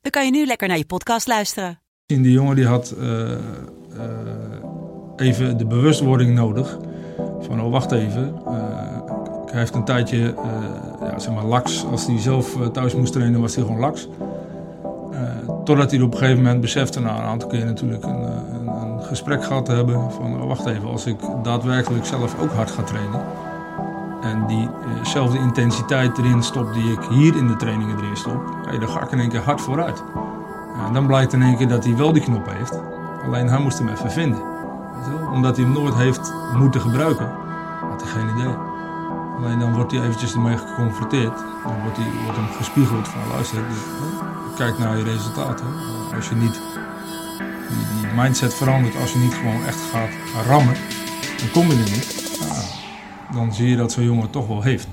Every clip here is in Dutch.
dan kan je nu lekker naar je podcast luisteren. Die jongen die had eh, eh, even de bewustwording nodig. Van, oh wacht even. eh, hij heeft een tijdje, ja, zeg maar, laks. Als hij zelf thuis moest trainen, was hij gewoon laks. Totdat hij op een gegeven moment besefte, nou, een aantal keer natuurlijk een, een, een gesprek gehad te hebben. Van, oh, wacht even, als ik daadwerkelijk zelf ook hard ga trainen. En diezelfde intensiteit erin stop die ik hier in de trainingen erin stop. hey, dan ga ik in één keer hard vooruit. En dan blijkt in één keer dat hij wel die knop heeft. Alleen hij moest hem even vinden. Omdat hij hem nooit heeft moeten gebruiken. Had hij geen idee. Alleen dan wordt hij eventjes ermee geconfronteerd. Dan wordt, hij, wordt hem gespiegeld van luister, dus, kijk naar je resultaten. Als je niet die, die mindset verandert, als je niet gewoon echt gaat rammen, dan kom je er niet. Dan zie je dat zo'n jongen toch wel heeft.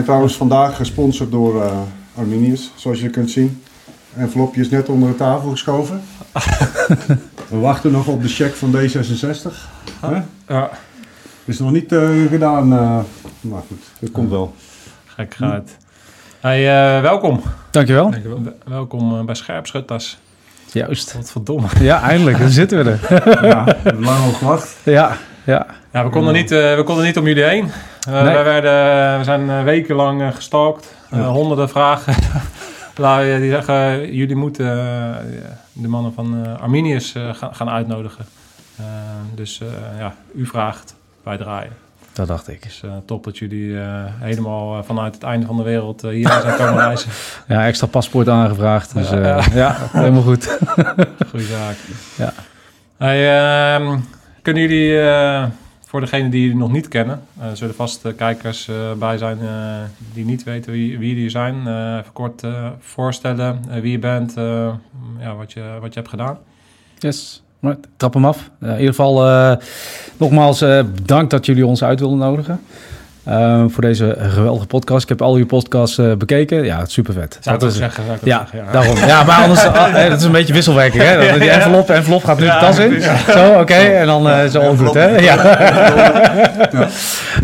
Zijn trouwens vandaag gesponsord door eh, Arminius, zoals je kunt zien. Envelopje is net onder de tafel geschoven. We wachten nog op de check van D66. Hè? Ja. Is nog niet eh, gedaan, eh, maar goed, dat komt wel. Gek gaat. Hey, eh, welkom. Dankjewel. Dankjewel. Welkom eh, bij Scherpschutters. Juist. Wat verdomme. Ja, eindelijk. Dan zitten we er. Ja, we hebben lang al gewacht. Ja, ja. Ja, we konden, niet, eh, we konden niet om jullie heen. Eh, Nee. wij werden, we zijn eh, wekenlang eh, gestalkt. Eh, honderden vragen. Eh, die zeggen, jullie moeten eh, de mannen van eh, Arminius eh, gaan, gaan uitnodigen. Eh, dus eh, ja, u vraagt, wij draaien. Dat dacht ik. Dus eh, top dat jullie eh, helemaal eh, vanuit het einde van de wereld hier zijn komen reizen. Ja, extra paspoort aangevraagd. Dus Ja, ja. helemaal goed. Goeie zaak. Ja. Hey, ehm, kunnen jullie, voor degenen die jullie nog niet kennen, eh zullen vast kijkers bij zijn die niet weten wie, wie jullie zijn, even kort voorstellen wie je bent, ja, wat, je, wat je hebt gedaan. Yes. Maar trap hem af. Eh, in ieder geval eh, nogmaals eh, bedankt dat jullie ons uit wilden nodigen. eh, voor deze geweldige podcast. Ik heb al uw podcasts eh, bekeken. Ja, super vet. Zou Dat is- zeggen? Zou Ja, zeggen, ja. daarom. Ja, maar anders, eh, dat is een beetje wisselwerking, hè? Die envelop, envelop gaat nu de tas in. Zo, oké, en dan eh zo all good, hè? Ja.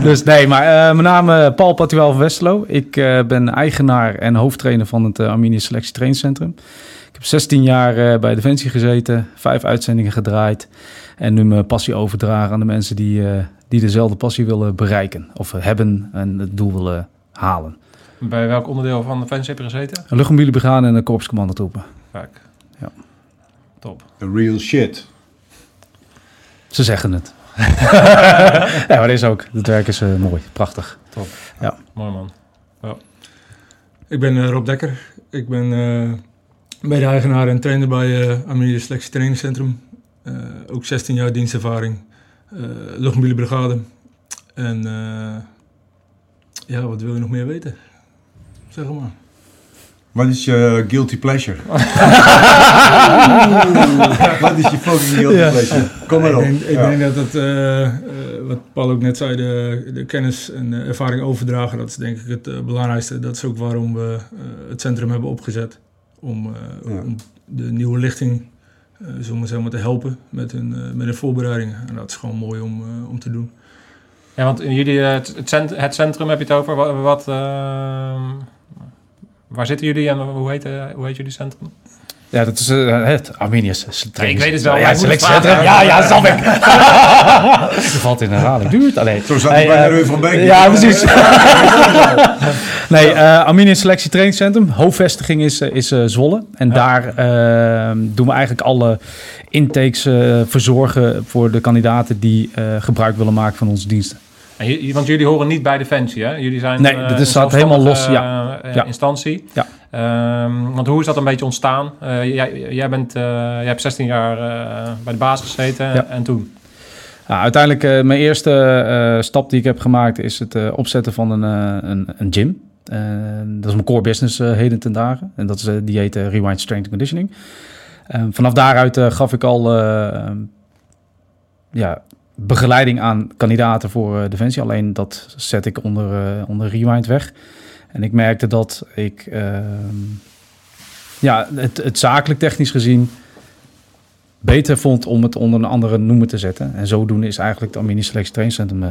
Dus nee, maar eh, mijn naam is Paul Patuel van Westerlo. Ik eh, ben eigenaar en hoofdtrainer van het uh, Arminius Selectie Trainingscentrum. Ik heb 16 jaar eh, bij Defensie gezeten, vijf uitzendingen gedraaid en nu mijn passie overdragen aan de mensen die, eh, die dezelfde passie willen bereiken of hebben en het doel willen halen. Bij welk onderdeel van de fans heb je gezeten? Een luchtmobiele en een korpscommandotroepen. Kijk. Ja. Top. The real shit. Ze zeggen het. ja, maar dit is ook. Het werk is eh, mooi, prachtig. Mooi man. Ik ben eh, Rob Dekker. Ik ben eh mede-eigenaar en trainer bij eh Arminius Selectie Trainingscentrum. Eh, ook 16 jaar dienstervaring. eh luchtmobiele brigade. En eh, ja, wat wil je nog meer weten? Zeg maar. Wat is je guilty pleasure? Wat is je fucking guilty Ja. pleasure? Kom maar op. Ik denk, ik Ja. denk dat het, eh, eh, wat Paul ook net zei, de, de kennis en de ervaring overdragen, dat is denk ik het belangrijkste. Dat is ook waarom we eh, het centrum hebben opgezet. Om, eh, Ja. om de nieuwe lichting eh zullen we zeg maar, te helpen met hun, eh, met hun voorbereidingen. En dat is gewoon mooi om, eh, om te doen. Ja, want jullie, eh, het, het cent- het centrum heb je het over. Wat, wat, ehm, waar zitten jullie en hoe heet, eh, hoe heet jullie centrum? Ja, dat is eh, het Arminius. ik weet het wel, Ja, ik selectiecentrum. Ja, ja, snap ik. Je valt in herhaling. Duurt alleen. Zo zat Hey, hij bij eh, de Reu van Beek. Ja, precies. Nee, uh, Arminius Selectie Trainingscentrum. Hoofdvestiging is, is uh, Zwolle. En Ja. daar uh, doen we eigenlijk alle intakes verzorgen voor de kandidaten die gebruik willen maken van onze diensten. En want jullie horen niet bij Defensie, hè? Jullie zijn Nee, eh, dit een staat helemaal los, zelfstandige, eh, Ja. instantie. Ja. Ehm, want hoe is dat een beetje ontstaan? Eh, jij, jij, bent, jij hebt 16 jaar bij de baas gezeten Ja. en toen? Ja, uiteindelijk, uh, mijn eerste uh, stap die ik heb gemaakt is het uh, opzetten van een, een, een gym. dat is mijn core business heden ten dagen. En dat is, die heet Rewind Strength Conditioning. Ehm, vanaf daaruit gaf ik al ja, begeleiding aan kandidaten voor Defensie. Alleen dat zet ik onder, onder Rewind weg. En ik merkte dat ik ehm, ja, het, het zakelijk technisch gezien beter vond om het onder een andere noemer te zetten. En zodoende is eigenlijk het Arminius Selectie Trainingscentrum uh,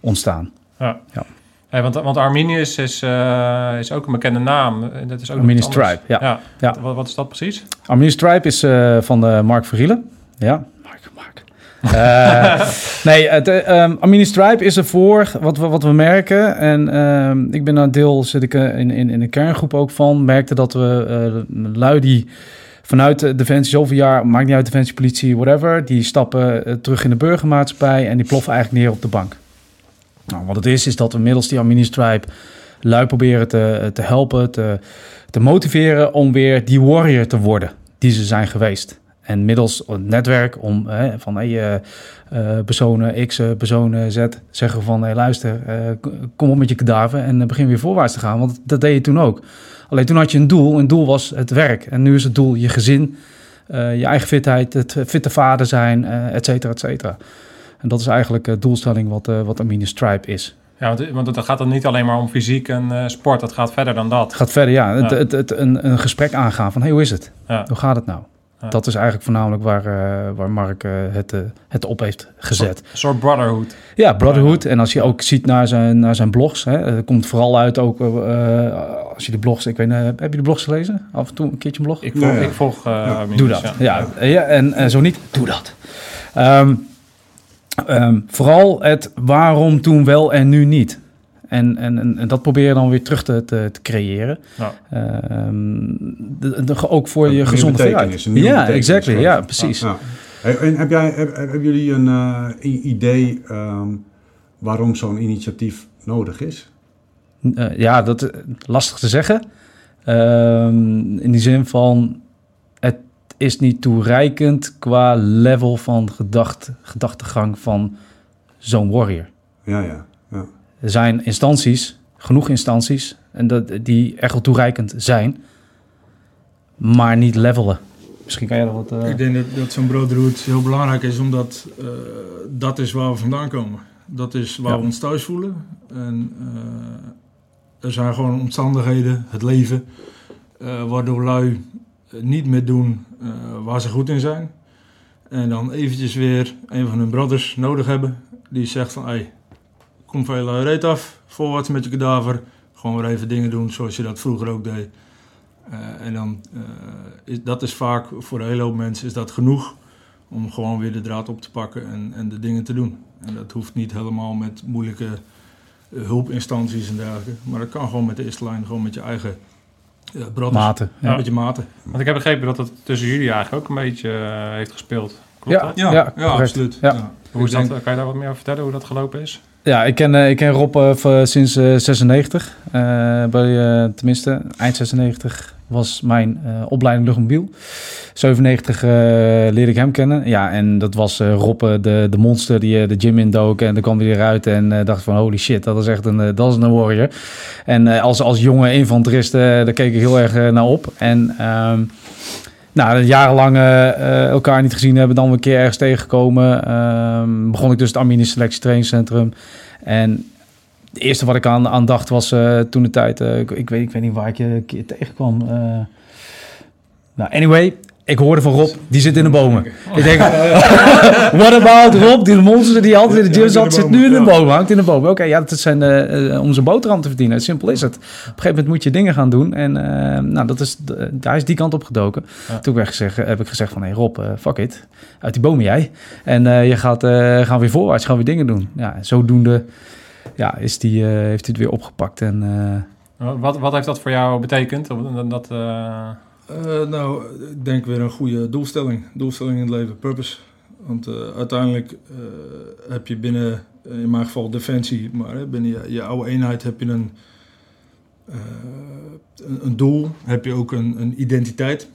ontstaan. Ja. Ja. Hey, want, want Arminius is, uh, is ook een bekende naam. Dat is ook Arminius Tribe, ja. ja. ja. Wat, wat, is dat precies? Arminius Tribe is uh, van de Mark Verrielen. Ja, Mark, Mark. Uh, nee, het um, Arminius Tribe is ervoor, wat we, wat we merken. En um, ik ben een deel, zit ik uh, in, in, in de kerngroep ook van. Merkte dat we uh, lui die vanuit de Defensie zoveel jaar, maakt niet uit, Defensie, politie, whatever. Die stappen uh, terug in de burgermaatschappij en die ploffen eigenlijk neer op de bank. Nou, wat het is, is dat we middels die Arminius Tribe lui proberen te, te helpen, te, te motiveren om weer die warrior te worden die ze zijn geweest. En middels het netwerk om hè, van hey, uh, uh, personen X, uh, personen Z zeggen van hey, luister, kom op met je kadaver en begin weer voorwaarts te gaan. Want dat deed je toen ook. Alleen toen had je een doel. Een doel was het werk. En nu is het doel je gezin, je eigen fitheid, het fitte vader zijn, et cetera, et cetera. En dat is eigenlijk de doelstelling wat, wat Arminius Tribe is. Ja, want, want het gaat dan niet alleen maar om fysiek en uh, sport. Het gaat verder dan dat. Het gaat verder, ja. ja. Het, het, het, een, een gesprek aangaan van, hey, hoe is het? Ja. Hoe gaat het nou? Ja. Dat is eigenlijk voornamelijk waar, uh, waar Mark uh, het, uh, het op heeft gezet. Een soort brotherhood. Ja, brotherhood. En als je ook ziet naar zijn, naar zijn blogs, hè, het komt vooral uit ook als je de blogs, ik weet niet, heb je de blogs gelezen? Af en toe een keertje een blog? Ik volg, ja, ik volg ja. Doe dat. Ja, ja. en, en zo niet, doe dat. Um, um, vooral het waarom toen wel en nu niet. En, en, en dat probeer je dan weer terug te, te, te creëren. Ja. Um, de, de, ook voor een je gezonde. Ja, exactly. Ja, precies. Ja. En heb jij, heb, hebben jullie een uh, idee um, waarom zo'n initiatief nodig is? Uh, ja, dat is lastig te zeggen. Um, in die zin van, het is niet toereikend qua level van gedacht, gedachtegang van zo'n warrior. Ja, ja. Er zijn instanties, genoeg instanties, en dat, die echt wel toereikend zijn, maar niet levelen. Misschien kan jij dat wat... Uh... Ik denk dat, dat zo'n broodroute heel belangrijk is, omdat uh, dat is waar we vandaan komen. Dat is waar ja. we ons thuis voelen. En uh, er zijn gewoon omstandigheden, het leven, waardoor lui niet meer doen waar ze goed in zijn. En dan eventjes weer een van hun brothers nodig hebben, die zegt van... Hey, kom van je reet af, voorwaarts met je kadaver. Gewoon weer even dingen doen zoals je dat vroeger ook deed. Uh, en dan uh, is dat is vaak voor een hele hoop mensen is dat genoeg om gewoon weer de draad op te pakken en, en de dingen te doen. En dat hoeft niet helemaal met moeilijke hulpinstanties en dergelijke. Maar dat kan gewoon met de eerste lijn, gewoon met je eigen uh, brothers. Maten. Ja. Met je maten. Want ik heb begrepen dat het tussen jullie eigenlijk ook een beetje uh, heeft gespeeld. Klopt ja, dat? Ja, ja, ja, absoluut. Ja. Ja. Hoe is dat, kan je daar wat meer over vertellen hoe dat gelopen is? Ja, ik ken, uh, ik ken Rob v- sinds uh, 96. Uh, bij, uh, tenminste, eind 96 was mijn opleiding luchtmobiel. 97 uh, leerde ik hem kennen. Ja, en dat was Rob, de, de monster die de gym indook. En dan kwam hij eruit en dacht van holy shit, dat is echt een, dat is een warrior. En als, als jonge infanterist, daar keek ik heel erg naar op. En um, nou, jarenlang uh, elkaar niet gezien hebben, dan weer een keer ergens tegengekomen. Um, begon ik dus het Arminius Selectie Trainingscentrum. En het eerste wat ik aan, aan dacht was uh, toen de tijd, ik, ik, weet, ik weet niet waar ik je een keer tegenkwam. Nou, anyway, ik hoorde van Rob, die zit in de bomen. Ik denk, what about Rob, die monster die altijd in de gym zat, zit nu in de bomen, hangt in de bomen. Oké, okay, ja, dat zijn uh, om zijn boterham te verdienen. Simpel is het. Op een gegeven moment moet je dingen gaan doen. En uh, nou, dat is, uh, hij is die kant op gedoken. Ja. Toen heb ik gezegd, heb ik gezegd van, hey Rob, fuck it. Uit die bomen jij. En je gaat gaan weer voorwaarts, gaan weer dingen doen. Ja, zodoende ja, is die, heeft hij het weer opgepakt en Wat, wat heeft dat voor jou betekend? Dat, eh, nou, ik denk weer een goede doelstelling. Doelstelling in het leven, purpose. Want eh, uiteindelijk eh, heb je binnen, in mijn geval defensie, maar hè, binnen je, je oude eenheid heb je een, een, een doel, heb je ook een, een identiteit.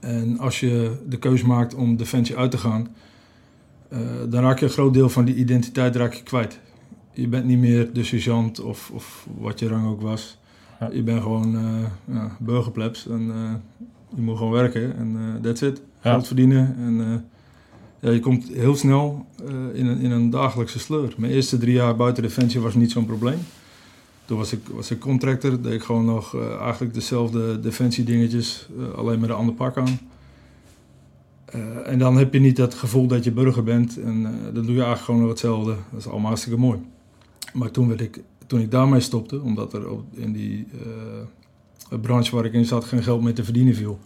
En als je de keuze maakt om defensie uit te gaan, dan raak je een groot deel van die identiteit raak je kwijt. Je bent niet meer de sergeant of, of wat je rang ook was. Ja. Je bent gewoon ja, burgerplebs en eh, je moet gewoon werken en eh that's it. Geld verdienen en ja, je komt heel snel in, een, in een dagelijkse sleur. Mijn eerste drie jaar buiten Defensie was niet zo'n probleem. Toen was ik, was ik contractor, deed ik gewoon nog eigenlijk dezelfde Defensie dingetjes, eh, alleen met een ander pak aan. En dan heb je niet dat gevoel dat je burger bent en dan doe je eigenlijk gewoon nog hetzelfde. Dat is allemaal hartstikke mooi. Maar toen, werd ik, toen ik daarmee stopte, omdat er op, in die eh, branche waar ik in zat geen geld meer te verdienen viel,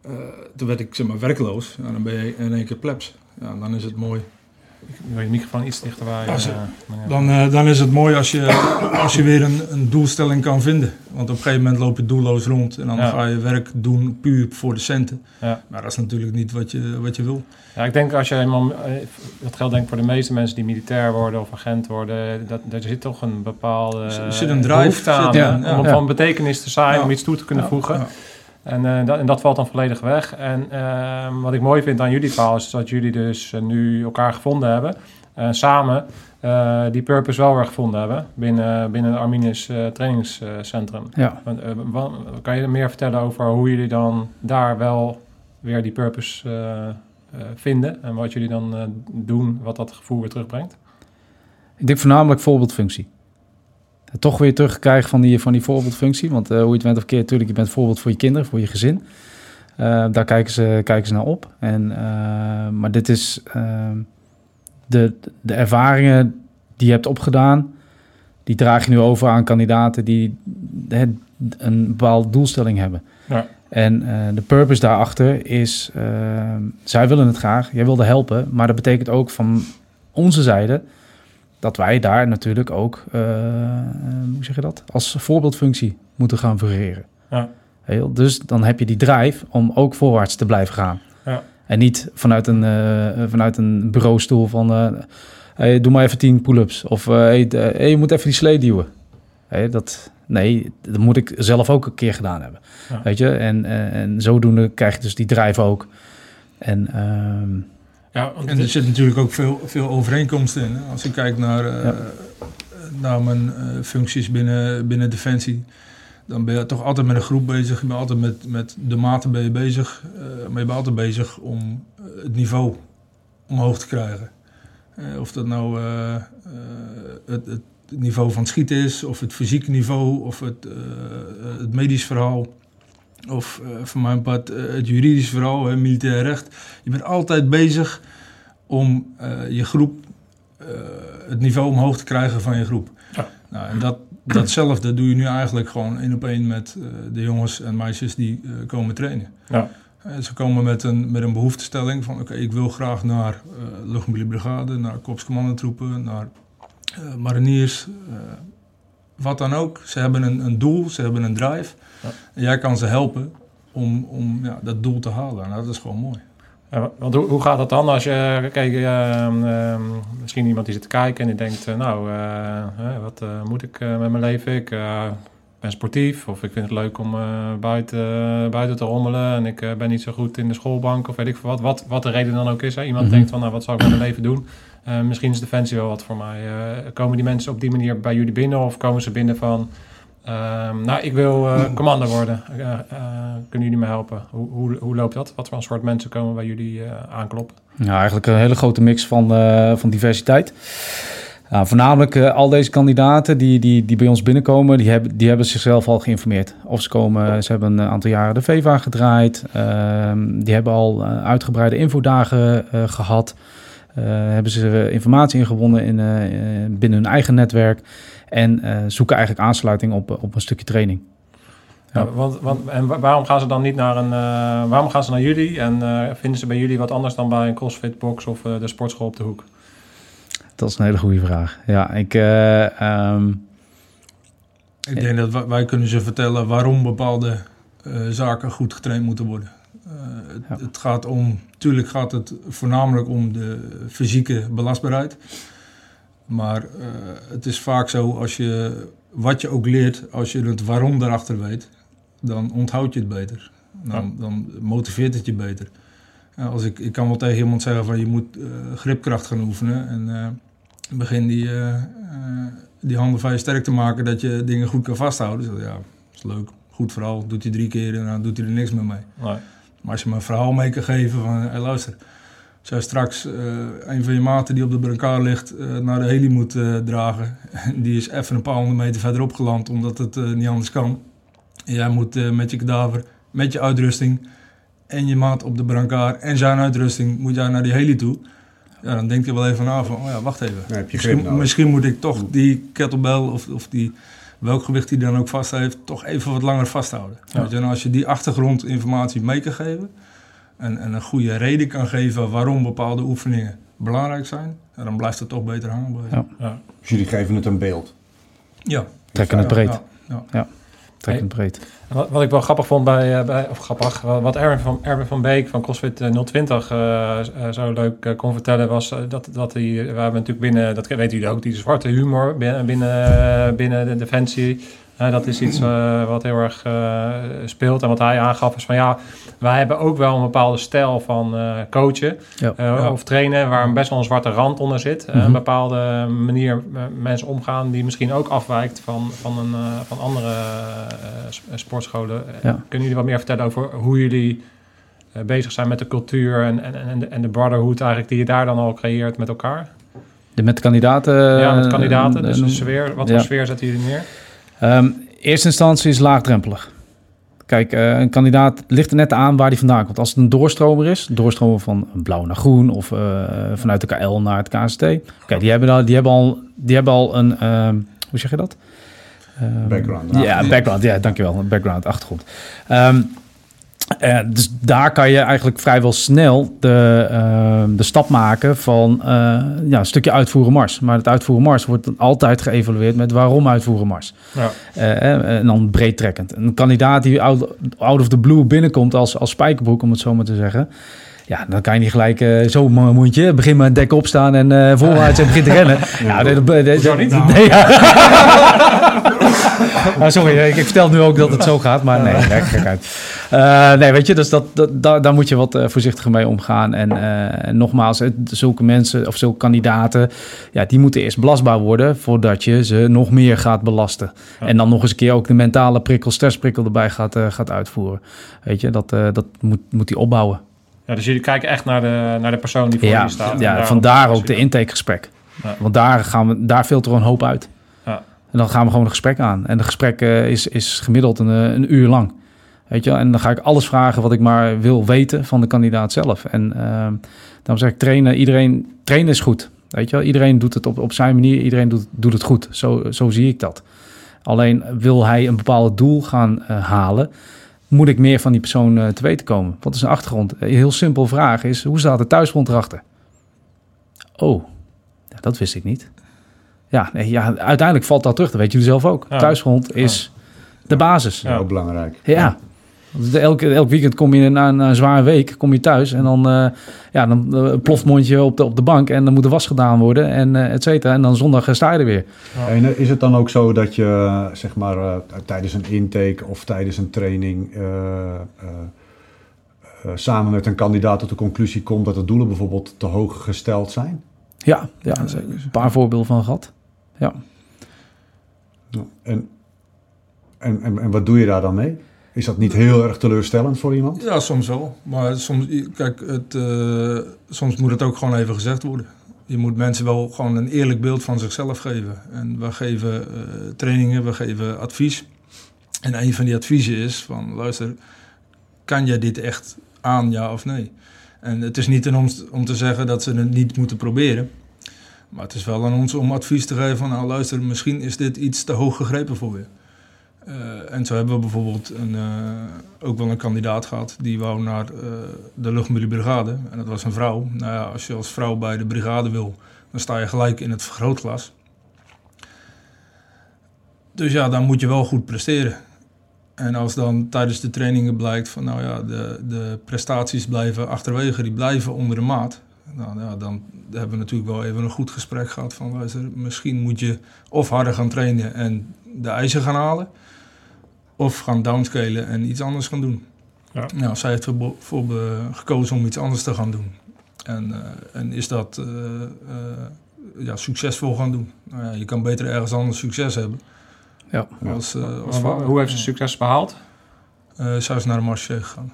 eh, toen werd ik zeg maar werkloos. Ja, dan ben je in één keer plebs. Ja, en dan is het mooi. Wil je microfoon iets dichter? Als- eh? Dan, eh, dan is het mooi als je, als je weer een, een doelstelling kan vinden. Want op een gegeven moment loop je doelloos rond en dan Ja. ga je werk doen puur voor de centen. Ja. Maar dat is natuurlijk niet wat je, wat je wil. Ja, ik denk als je eenmaal, eh, dat geldt denk ik voor de meeste mensen die militair worden of agent worden, dat, er zit toch een bepaalde Er zit een drive, behoefte aan zit- hè, ja, om van betekenis te zijn, om iets toe te kunnen voegen. En, eh, dat, en dat valt dan volledig weg. En eh, wat ik mooi vind aan jullie verhaal is dat jullie dus eh, nu elkaar gevonden hebben. eh, samen die purpose wel weer gevonden hebben binnen, binnen het Arminius trainingscentrum. Ja. Kan je er meer vertellen over hoe jullie dan daar wel weer die purpose vinden? En wat jullie dan doen, wat dat gevoel weer terugbrengt? Ik denk voornamelijk voorbeeldfunctie. Toch weer terugkrijgen van die, van die voorbeeldfunctie. Want eh, hoe je het bent of keer, natuurlijk, je bent voorbeeld voor je kinderen, voor je gezin. Eh, daar kijken ze, kijken ze naar op. En, eh, maar dit is eh, de, de ervaringen die je hebt opgedaan, die draag je nu over aan kandidaten die hè, een bepaalde doelstelling hebben. Ja. En de purpose daarachter is, eh, zij willen het graag, jij wilde helpen, maar dat betekent ook van onze zijde dat wij daar natuurlijk ook, eh, hoe zeg je dat, als voorbeeldfunctie moeten gaan fungeren. Ja. Heel, dus dan heb je die drive om ook voorwaarts te blijven gaan. Ja. En niet vanuit een, eh, vanuit een bureaustoel van, hey, doe maar even tien pull-ups. Of hey, je moet even die slee duwen. Hey, dat, nee, dat moet ik zelf ook een keer gedaan hebben. Ja. Weet je, en, en, en zodoende krijg je dus die drive ook. En ehm, Ja, En er zit natuurlijk ook veel, veel overeenkomsten in. Als je kijkt naar, eh, Ja. naar mijn eh, functies binnen, binnen Defensie, dan ben je toch altijd met een groep bezig. Je bent altijd met, met de maten ben je bezig. eh, maar je bent altijd bezig om het niveau omhoog te krijgen. Of dat nou het, het niveau van het schieten is, of het fysieke niveau, of het, het medisch verhaal. Of eh van mijn part eh, het juridisch verhaal, hè, militair recht. Je bent altijd bezig om eh, je groep, het niveau omhoog te krijgen van je groep. Ja. Nou, en dat, datzelfde doe je nu eigenlijk gewoon één op één met de jongens en meisjes die komen trainen. Ja. Ze komen met een, met een behoeftestelling van oké, ik wil graag naar luchtmobiele brigade, naar korpscommandotroepen, naar mariniers, wat dan ook. Ze hebben een, een doel, ze hebben een drive. Ja. En jij kan ze helpen om, om ja, dat doel te halen. Nou, dat is gewoon mooi. Ja, want hoe, hoe gaat dat dan als je, kijk, ehm, ehm, misschien iemand die zit te kijken en die denkt, eh, nou, eh, wat eh, moet ik met mijn leven? Ik ben sportief of ik vind het leuk om buiten, buiten te rommelen en ik ben niet zo goed in de schoolbank of weet ik veel wat. Wat, wat de reden dan ook is. Hè? Iemand Mhm. denkt van, nou, wat zou ik met mijn leven doen? Eh, misschien is Defensie wel wat voor mij. Eh, komen die mensen op die manier bij jullie binnen of komen ze binnen van... ehm, nou, ik wil eh commando worden. Kunnen jullie me helpen? Hoe, hoe, hoe loopt dat? Wat voor soort mensen komen bij jullie aankloppen? Ja, eigenlijk een hele grote mix van, van diversiteit. Nou, voornamelijk al deze kandidaten die, die, die bij ons binnenkomen, die hebben, die hebben zichzelf al geïnformeerd. Of ze, komen, ze hebben een aantal jaren de VEVA gedraaid. ehm, die hebben al eh, uitgebreide infodagen eh, gehad. Eh, hebben ze informatie ingewonnen in, eh, eh, binnen hun eigen netwerk. En eh, zoeken eigenlijk aansluiting op, op een stukje training. Ja. Ja, want, want, en wa- waarom gaan ze dan niet naar een... eh, waarom gaan ze naar jullie? En eh, vinden ze bij jullie wat anders dan bij een CrossFit box of eh, de sportschool op de hoek? Dat is een hele goede vraag. Ja, ik, eh, ehm, Ik denk dat wij, wij kunnen ze vertellen waarom bepaalde eh, zaken goed getraind moeten worden. Eh, het, het gaat om, natuurlijk gaat het voornamelijk om de fysieke belastbaarheid. Maar eh, het is vaak zo, als je, wat je ook leert, als je het waarom daarachter weet, dan onthoud je het beter. Dan, dan motiveert het je beter. Ja, als ik, ik kan wel tegen iemand zeggen van je moet eh, gripkracht gaan oefenen. En eh, begin die, eh, eh, die handen van je sterk te maken dat je dingen goed kan vasthouden. Dus, ja, dat is leuk. Goed verhaal. Doet hij drie keer en dan doet hij er niks meer mee. Nee. Maar als je me een verhaal mee kan geven van, hey, luister, als jij straks eh, een van je maten die op de brancard ligt eh, naar de heli moet eh, dragen, en die is even een paar honderd meter verderop geland omdat het eh, niet anders kan. En jij moet met je kadaver, met je uitrusting en je maat op de brancard en zijn uitrusting, moet jij naar die heli toe. Ja, dan denk je wel even na van, oh ja, wacht even. Misschien, misschien moet ik toch die kettlebell of, of die, welk gewicht die dan ook vast heeft, toch even wat langer vasthouden. Ja. Weet je, en als je die achtergrondinformatie mee kan geven en, en een goede reden kan geven waarom bepaalde oefeningen belangrijk zijn, dan blijft het toch beter hangen. Ja. Ja. Dus jullie geven het een beeld. Ja. Trekken het Ja, breed. ja, Wat, wat ik wel grappig vond bij, eh, bij of grappig, wat Erwin van, Erwin van Beek van CrossFit eh, 020 eh, eh, zo leuk kon vertellen, was dat, dat hij, we hebben natuurlijk binnen, dat weten jullie ook, die zwarte humor binnen, binnen, binnen de Defensie. Dat is iets eh, wat heel erg eh, speelt. En wat hij aangaf is van ja, wij hebben ook wel een bepaalde stijl van eh, coachen Ja. Ja. of trainen, waar een best wel een zwarte rand onder zit. Eh, Mhm. Een bepaalde manier mensen omgaan die misschien ook afwijkt van, van, een, van andere sportscholen. Ja. Kunnen jullie wat meer vertellen over hoe jullie bezig zijn met de cultuur en, en, en, de, en de brotherhood eigenlijk die je daar dan al creëert met elkaar? De, met kandidaten. ja, met kandidaten. Dus een sfeer, wat voor sfeer zetten jullie neer? Ehm, eerste instantie is laagdrempelig. Kijk, eh, een kandidaat ligt er net aan waar die vandaan komt. Als het een doorstromer is, doorstromer van blauw naar groen of eh, vanuit de KL naar het KST. Kijk, die hebben, al, die hebben, al, die hebben al een, ehm, hoe zeg je dat? Ehm, Background. Ja, background. Ja, dankjewel. Een background, achtergrond. Eh, dus daar kan je eigenlijk vrijwel snel de, ehm, de stap maken van eh, ja, een stukje uitvoeren mars. Maar het uitvoeren mars wordt dan altijd geëvalueerd met waarom uitvoeren mars. Ja. Eh, en dan breed trekkend. Een kandidaat die out, out of the blue binnenkomt als, als spijkerbroek, om het zo maar te zeggen. Ja, dan kan je niet gelijk eh, zo begin met dek opstaan en voorwaarts en begin te rennen. Ja, dat, dat, dat, Hoezo niet? Nee, ja. Ah, sorry, ik, ik vertel nu ook dat het zo gaat, maar nee, nee gek uit. Eh, nee, weet je, dus dat, dat, daar, daar moet je wat eh, voorzichtiger mee omgaan. En eh, nogmaals, het- zulke mensen of zulke kandidaten, ja, die moeten eerst belastbaar worden voordat je ze nog meer gaat belasten. Ja. En dan nog eens een keer ook de mentale prikkel, stressprikkel erbij gaat, gaat uitvoeren. Weet je, dat, dat moet, moet die opbouwen. Ja, dus jullie kijken echt naar de, naar de persoon die voor Ja, jullie staat. Ja vandaar ook de intakegesprek. Ja. Want daar, gaan we, daar filteren we een hoop uit. Ja. En dan gaan we gewoon een gesprek aan. En de gesprek is, is gemiddeld een, een uur lang. Weet je wel? En dan ga ik alles vragen wat ik maar wil weten van de kandidaat zelf. En uh, daarom zeg ik trainen, iedereen, trainen is goed. Weet je wel? Iedereen doet het op, op zijn manier, iedereen doet, doet het goed. Zo, zo zie ik dat. Alleen wil hij een bepaald doel gaan uh, halen, moet ik meer van die persoon uh, te weten komen. Wat is een achtergrond? Een heel simpel vraag is, hoe staat de thuisgrond erachter? Oh, ja, dat wist ik niet. Ja, nee, ja, uiteindelijk valt dat terug. Dat weet jullie zelf ook. Ja. Thuisgrond is ja. de basis. Ja, ook belangrijk. Ja. Elk, elk weekend kom je na een, na een zware week kom je thuis en dan, uh, ja, dan uh, ploft mondje op de, op de bank en dan moet er was gedaan worden en uh, et cetera. En dan zondag sta je er weer. Ja. En is het dan ook zo dat je zeg maar tijdens een intake of tijdens een training samen met een kandidaat tot de conclusie komt dat de doelen bijvoorbeeld te hoog gesteld zijn? Ja, ja zeker. een paar voorbeelden van gehad. Ja. En, en, en, en wat doe je daar dan mee? Is dat niet heel erg teleurstellend voor iemand? Ja, soms wel. Maar soms, kijk, het, uh, soms moet het ook gewoon even gezegd worden. Je moet mensen wel gewoon een eerlijk beeld van zichzelf geven. En we geven uh, trainingen, we geven advies. En een van die adviezen is van, luister, kan jij dit echt aan, ja of nee? En het is niet aan ons om te zeggen dat ze het niet moeten proberen. Maar het is wel aan ons om advies te geven van, nou luister, misschien is dit iets te hoog gegrepen voor je. Uh, en zo hebben we bijvoorbeeld een, uh, ook wel een kandidaat gehad die wou naar uh, de luchtmiliebrigade. En dat was een vrouw. Nou ja, als je als vrouw bij de brigade wil, dan sta je gelijk in het vergrootglas. dus ja, dan moet je wel goed presteren. En als dan tijdens de trainingen blijkt van nou ja, de, de prestaties blijven achterwege, die blijven onder de maat. Nou ja, dan hebben we natuurlijk wel even een goed gesprek gehad van luister, misschien moet je of harder gaan trainen en de eisen gaan halen. Of gaan downscalen en iets anders gaan doen. Ja. Nou, zij heeft ervo- voor be- gekozen om iets anders te gaan doen. En, eh, en is dat eh, eh, ja, succesvol gaan doen. Nou ja, je kan beter ergens anders succes hebben. Ja. Als, eh, als Maar wa- Hoe heeft ze succes behaald? eh, zij is naar de marché gegaan.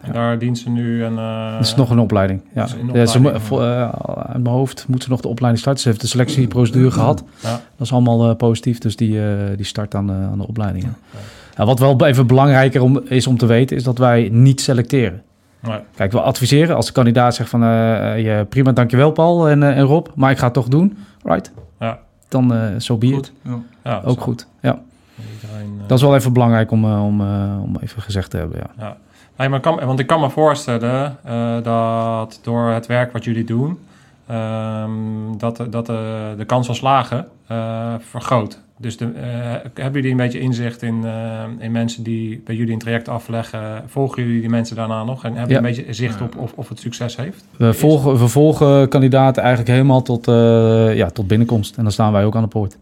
En daar dient ze nu een... eh, Dat is nog een opleiding. Ja. Ja, ze opleiding, mo- vo- eh, uit mijn hoofd moet ze nog de opleiding starten. Ze heeft de selectieprocedure gehad. Ja. Dat is allemaal eh, positief, dus die, eh, die start aan, aan de opleidingen. Ja, wat wel even belangrijker om, is om te weten, is dat wij niet selecteren. Nee. Kijk, we adviseren als de kandidaat zegt van... je, prima, dankjewel Paul en, eh, en Rob, maar ik ga het toch doen. Right? Ja. Dan eh zo be it. Goed. Ja. Ja, Ook goed, ja. Iedereen, Dat is wel even belangrijk om, om, eh, om even gezegd te hebben, ja. Nee, maar kan, want ik kan me voorstellen eh, dat door het werk wat jullie doen, ehm, dat, de- dat de, de kans van slagen eh, vergroot. Dus de, eh, hebben jullie een beetje inzicht in, eh, in mensen die bij jullie een traject afleggen? Volgen jullie die mensen daarna nog? En hebben jullie Ja. een beetje zicht op of, of het succes heeft? We volgen, we volgen kandidaten eigenlijk helemaal tot, eh, ja, tot binnenkomst. En dan staan wij ook aan de poort.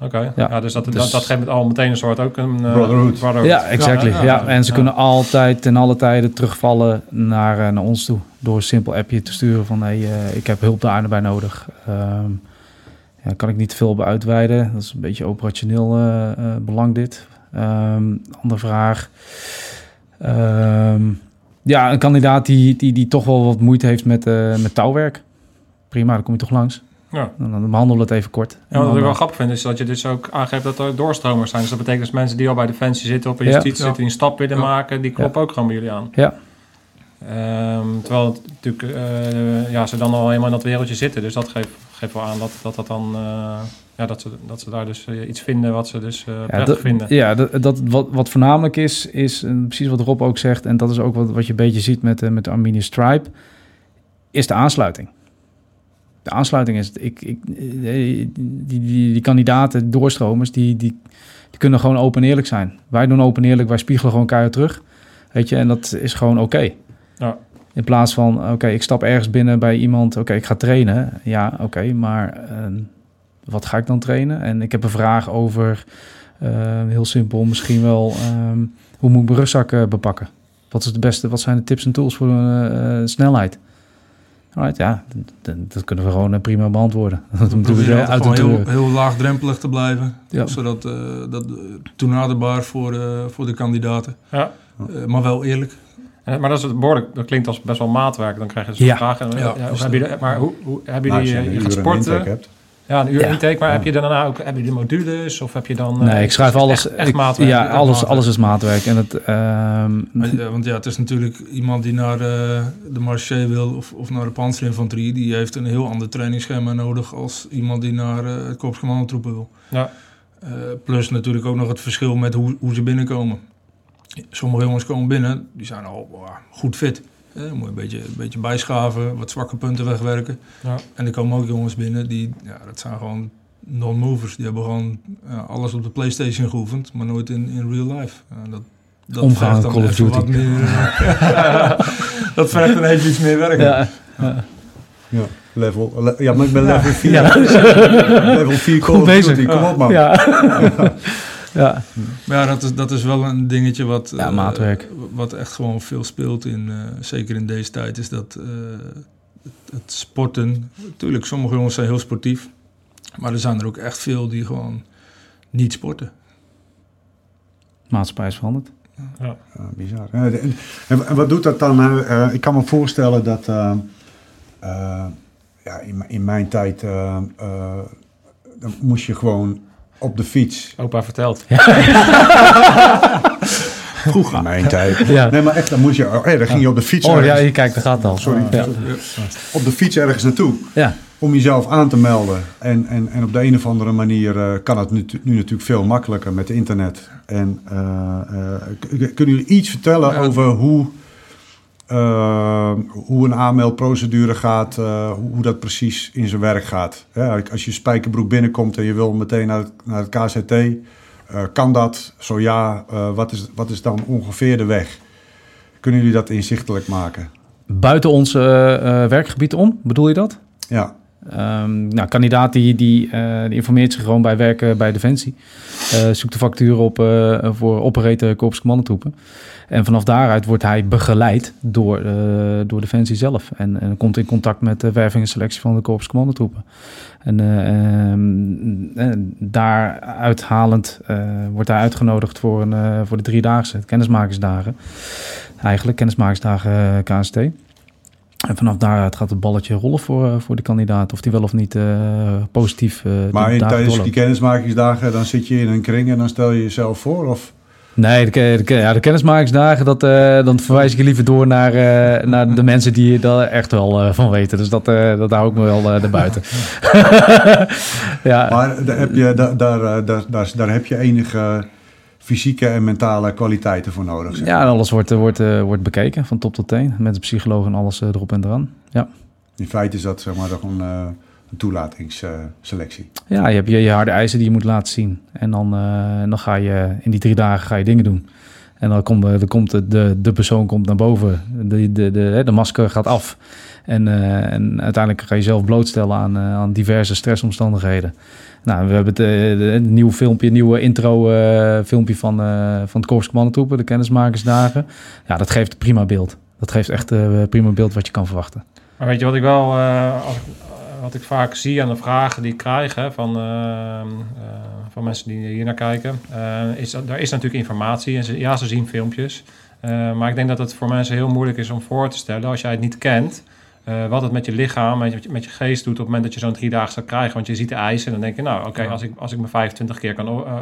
Oké, ja. Ja. dus dat, Dus- dat, dat geeft al meteen een soort ook een eh, Brotherhood. Ja, exactly. Ja, Ja, ja, en ze ja. kunnen altijd ten alle tijden terugvallen naar, eh, naar ons toe. Door een simpel appje te sturen van... hey, ik heb hulp daar en bij nodig. Ehm ja, daar kan ik niet te veel op uitweiden. Dat is een beetje operationeel eh, eh, belang dit. Ehm, andere vraag. Ehm, ja, een kandidaat die, die, die toch wel wat moeite heeft met, eh, met touwwerk. Prima, dan kom je toch langs. Ja. Dan, dan behandelen we het even kort. En Ja, wat ik wel grappig vind is dat je dus ook aangeeft dat er doorstromers zijn. Dus dat betekent dat mensen die al bij Defensie zitten of in Ja. justitie Ja. zitten, die een stap willen Ja. maken, die kloppen ook gewoon bij jullie aan. Ja. Ehm, terwijl het natuurlijk, eh, ja, ze dan al helemaal in dat wereldje zitten. Dus dat geeft, geeft wel aan dat dat, dat dan, eh, ja, dat, ze, dat ze daar dus eh, iets vinden wat ze dus Ja, prettig dat, vinden. ja dat, dat, wat, wat voornamelijk is, is precies wat Rob ook zegt, en dat is ook wat, wat je een beetje ziet met, met de Armenian Stripe, is de aansluiting. De aansluiting is, ik, ik, die, die, die kandidaten, doorstromers, die, die, die kunnen gewoon open en eerlijk zijn. Wij doen open en eerlijk, wij spiegelen gewoon keihard terug. Weet je, en dat is gewoon oké. Ja. In plaats van, oké, ik stap ergens binnen bij iemand, oké, ik ga trainen. Ja, oké, maar eh, wat ga ik dan trainen? En ik heb een vraag over, eh, heel simpel, misschien wel, ehm, hoe moet ik mijn rugzak eh, bepakken? Wat is de beste, wat zijn de tips en tools voor eh, eh, snelheid? Alright, ja, dat kunnen we gewoon prima beantwoorden. Dat altijd uit de heel, heel laagdrempelig te blijven. Ja. Zodat dat toenaderbaar voor, voor de kandidaten. Ja. Maar wel eerlijk. Maar dat, is het behoorlijk, dat klinkt als best wel maatwerk. Dan krijg je dus Ja. vragen. Ja. Ja, jullie, maar hoe, hoe hebben Nou, jullie, als eh, je je gaat sporten? hebt. Ja, een uur Ja. intake. Maar Ja. heb je daarna ook heb je de modules? Of heb je dan... eh, Nee, ik schrijf het alles. Echt, echt ik- maatwerk? ja, Echt alles, maatwerk? alles is maatwerk. En het, ehm, Maar, ja, want ja, het is natuurlijk iemand die naar eh, de marché wil of, of naar de panzerinfanterie. Die heeft een heel ander trainingsschema nodig als iemand die naar eh, het korpscommandotroepen wil. Ja. Eh, plus natuurlijk ook nog het verschil met hoe, hoe ze binnenkomen. Sommige jongens komen binnen, die zijn al wow, goed fit. Eh, dan moet je een beetje, een beetje bijschaven, wat zwakke punten wegwerken. Ja. En er komen ook jongens binnen die, ja, dat zijn gewoon non-movers. Die hebben gewoon ja, alles op de Playstation geoefend, maar nooit in, in real life. Ja, dat, dat Omgaan Call of even Duty. wat meer, eh, dat vergt dan even iets meer werk. ja, Ja, level, le- ja, maar ik ben level 4. Ja. level 4 Call Goed of bezig. Duty, kom op man. ja. ja. Maar ja, dat is, dat is wel een dingetje wat, Ja, eh, wat echt gewoon veel speelt, in, eh, zeker in deze tijd, is dat eh, het, het sporten. Natuurlijk, sommige jongens zijn heel sportief, maar er zijn er ook echt veel die gewoon niet sporten. Maatschappij is veranderd. Ja, bizar. Ja, de- En, wat doet dat dan? ik kan me voorstellen dat ja, in, in mijn tijd eh, eh, dan moest je gewoon op de fiets. Opa vertelt. Vroeger. In mijn tijd. Ja. Nee, maar echt, dan moest je, oh, dan ging je op de fiets. Oh ja, ergens- hier kijk, daar gaat al. Sorry. Ja. Op de fiets ergens naartoe. Ja. Om jezelf aan te melden. En, en, en op de een of andere manier eh, kan het nu, nu natuurlijk veel makkelijker met internet. En eh, eh, kunnen jullie iets vertellen Ja. over hoe, eh, hoe een aanmeldprocedure gaat, eh, hoe, dat precies in zijn werk gaat? Als je spijkerbroek binnenkomt en je wil meteen naar het, naar het KZT, Eh, kan dat? Zo ja, wat, is, wat is dan ongeveer de weg? Kunnen jullie dat inzichtelijk maken? Buiten ons werkgebied om, bedoel je dat? Ja, Ehm, nou, kandidaat die, die, eh, die informeert zich gewoon bij werken bij Defensie. Eh, zoekt de factuur op eh, voor operator Korps Commandotroepen. En vanaf daaruit wordt hij begeleid door, door Defensie zelf. En, en komt in contact met de werving en selectie van de Korps Commandotroepen. En ehm, en daaruit halend eh, wordt hij uitgenodigd voor, een, voor de driedaagse kennismakersdagen. Eigenlijk kennismakersdagen KST. En vanaf daaruit gaat het balletje rollen voor, eh, voor de kandidaat. Of die wel of niet eh, positief die maar in, tijdens die kennismakingsdagen dan zit je in een kring en dan stel je jezelf voor? Of? Nee, de, ja, de kennismakingsdagen, dat, dan verwijs ik je liever door naar, naar de mensen die daar echt wel van weten. Dus dat, dat hou ik me wel erbuiten. ja, Maar daar heb, je, daar, daar, daar, daar heb je enige fysieke en mentale kwaliteiten voor nodig. zeg. ja, alles wordt, eh, wordt, eh, wordt bekeken, van top tot teen. Met de psycholoog en alles eh, erop en eraan. Ja. In feite is dat zeg maar toch een, een toelatingsselectie. Ja, je hebt je, je harde eisen die je moet laten zien. En dan, dan ga je in die drie dagen ga je dingen doen. En dan komt, dan komt de, de, persoon komt naar boven. De, de, de, de masker gaat af. En, eh, en uiteindelijk ga je jezelf blootstellen aan, eh, aan diverse stressomstandigheden. Nou, we hebben het, eh, de- een nieuw filmpje, nieuwe intro eh, filmpje van, eh, van het Korps Commandotroepen, de kennismakersdagen. Ja, dat geeft prima beeld. Dat geeft echt prima beeld wat je kan verwachten. Maar weet je wat ik wel, eh, als eh, wat ik vaak zie aan de vragen die ik krijg van, eh, eh, van mensen die hier naar kijken, eh, is dat er is natuurlijk informatie en ze, ja, ze zien filmpjes. Maar ik denk dat het voor mensen heel moeilijk is om voor te stellen als jij het niet kent. Eh, wat het met je lichaam, met je, met je geest doet op het moment dat je zo'n drie dagen zou krijgen. Want je ziet de eisen en dan denk je, nou oké, als, ik, als ik me 25 keer kan, eh,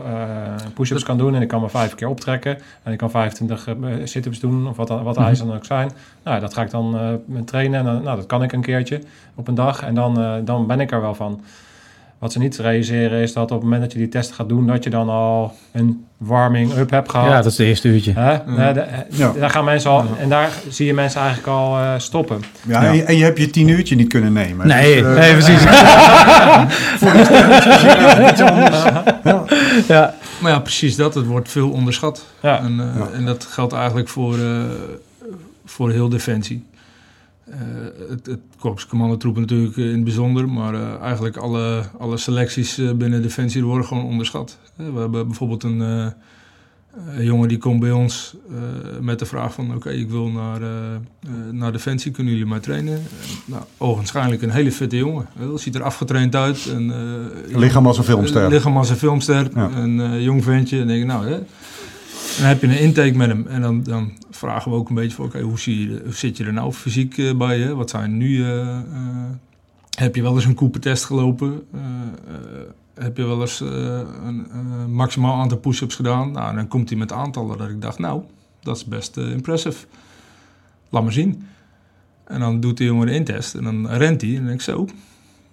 push-ups kan doen en ik kan me vijf keer optrekken en ik kan 25 eh, sit-ups doen of wat, wat de eisen dan ook zijn. Nou, dat ga ik dan trainen en dan, nou, dat kan ik een keertje op een dag en dan, dan ben ik er wel van. Wat ze niet realiseren is dat op het moment dat je die test gaat doen, dat je dan al een warming-up hebt gehad. Ja, dat is het eerste uurtje. Hè? Eh, de- eh, Ja. Daar gaan mensen al, en daar zie je mensen eigenlijk al eh, stoppen. Ja, Ja. En, je, en je hebt je tien uurtje niet kunnen nemen. Nee, Dus, eh, nee, precies. ja. Maar ja, precies dat. Het wordt veel onderschat. Ja. En, eh, Ja. en dat geldt eigenlijk voor, eh, voor heel Defensie. Eh, het, het Korps Commandotroepen natuurlijk in het bijzonder, maar eh, eigenlijk alle, alle selecties eh, binnen Defensie worden gewoon onderschat. Eh, we hebben bijvoorbeeld een, eh, een jongen die komt bij ons eh, met de vraag van oké, ik wil naar, eh, eh, naar Defensie, kunnen jullie mij trainen? En, nou, ogenschijnlijk een hele fitte jongen. Hij ziet er afgetraind uit. En, eh, Lichaam als een filmster. eh, Lichaam als een filmster. Ja. Een eh, jong ventje. En denk ik, nou, hè. Dan heb je een intake met hem. En dan, dan vragen we ook een beetje van, oké, hoe, zit je er nou fysiek eh, bij? Hè? Wat zijn nu... eh, eh, heb je wel eens een Cooper-test gelopen? Heb je wel eens een maximaal aantal push-ups gedaan? Nou, dan komt hij met aantallen dat ik dacht, nou, dat is best impressive. Laat maar zien. En dan doet de jongen de intest en dan rent hij. En dan denk ik, zo,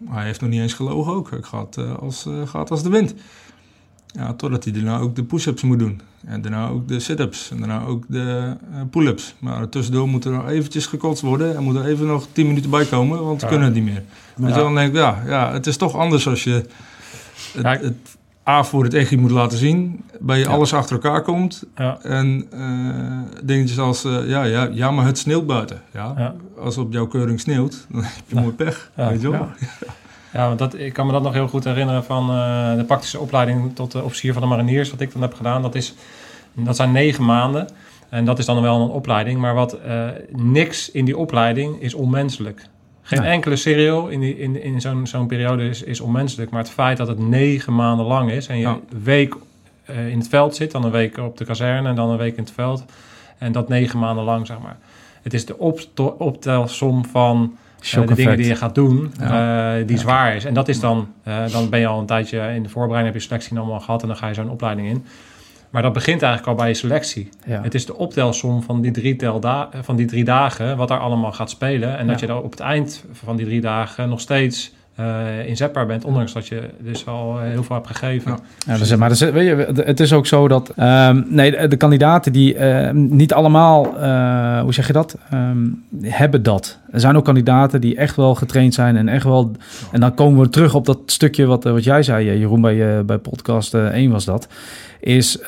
hij heeft nog niet eens gelogen ook. Het gaat, als, gaat als de wind. Ja, totdat hij daarna ook de push-ups moet doen. En daarna ook de sit-ups. En daarna ook de eh, pull-ups. Maar tussendoor moet er nog eventjes gekotst worden. En moet er even nog 10 minuten bij komen, want we Ja. kunnen het niet meer. Je wel, dan denk ik, ja, ja, het is toch anders als je het, Ja. het A voor het echi moet laten zien. Bij je Ja. alles achter elkaar komt. Ja. En eh, dingetjes als, eh, ja, ja, ja, maar het sneeuwt buiten. Ja, Ja. Als op jouw keuring sneeuwt, dan heb je Ja. mooi pech. Ja. Weet je wel? Ja. Want dat, ik kan me dat nog heel goed herinneren van eh, de praktische opleiding tot de officier van de mariniers, wat ik dan heb gedaan. Dat, is, dat zijn negen maanden. En dat is dan wel een opleiding. Maar wat eh, niks in die opleiding is onmenselijk. Geen enkele serial in, die, in, in zo'n zo'n periode is, is onmenselijk. Maar het feit dat het negen maanden lang is en je Ja. een week eh, in het veld zit, dan een week op de kazerne en dan een week in het veld. En dat negen maanden lang, zeg maar. Het is de op, optelsom van eh, de dingen die je gaat doen, Ja. eh, die zwaar is. En dat is dan, eh, dan ben je al een tijdje in de voorbereiding, heb je selectie allemaal gehad en dan ga je zo'n opleiding in. Maar dat begint eigenlijk al bij je selectie. Ja. Het is de optelsom van die, drie tel da- van die drie dagen, wat daar allemaal gaat spelen. En dat Ja. je dan op het eind van die drie dagen nog steeds eh, inzetbaar bent, ondanks dat je dus al eh, heel veel hebt gegeven. Ja. Maar weet je, het is ook zo dat... ehm, nee, de, kandidaten die ehm, niet allemaal... eh, hoe zeg je dat? Ehm, hebben dat. Er zijn ook kandidaten die echt wel getraind zijn en echt wel... En dan komen we terug op dat stukje wat, wat jij zei, Jeroen, bij, bij podcast eh, 1 was dat. Is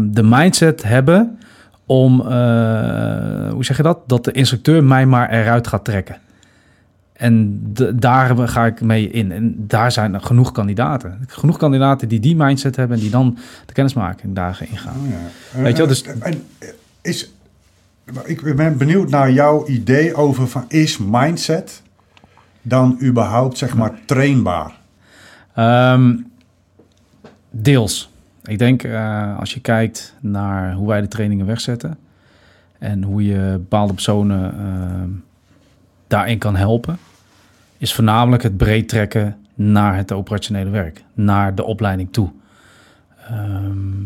de mindset hebben om... hoe zeg je dat? Dat de instructeur mij maar eruit gaat trekken. En daar ga ik mee in. En daar zijn er genoeg kandidaten. Genoeg kandidaten die die mindset hebben en die dan de kennismaking daar ingaan. Oh, ja. Weet je wel, Eh, dus- en, eh, is, ik ben benieuwd naar jouw idee over van is mindset dan überhaupt zeg maar trainbaar? Ehm, deels. Ik denk eh, als je kijkt naar hoe wij de trainingen wegzetten en hoe je bepaalde personen ehm, daarin kan helpen, is voornamelijk het breed trekken naar het operationele werk, naar de opleiding toe. Ehm,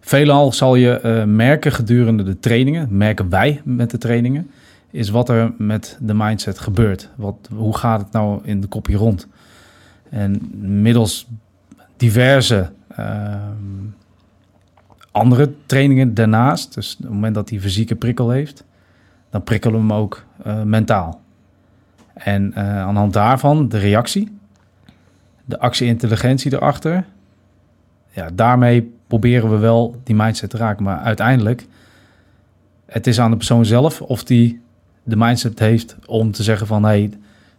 veelal zal je eh, merken gedurende de trainingen, merken wij met de trainingen, is wat er met de mindset gebeurt. Wat, hoe gaat het nou in de kopje rond? En middels diverse ehm, andere trainingen daarnaast, dus op het moment dat hij fysieke prikkel heeft, dan prikkelen we hem ook eh, mentaal. En eh, aan de hand daarvan de reactie, de actie-intelligentie erachter, ja, daarmee proberen we wel die mindset te raken. Maar uiteindelijk, het is aan de persoon zelf of die de mindset heeft om te zeggen van... hey,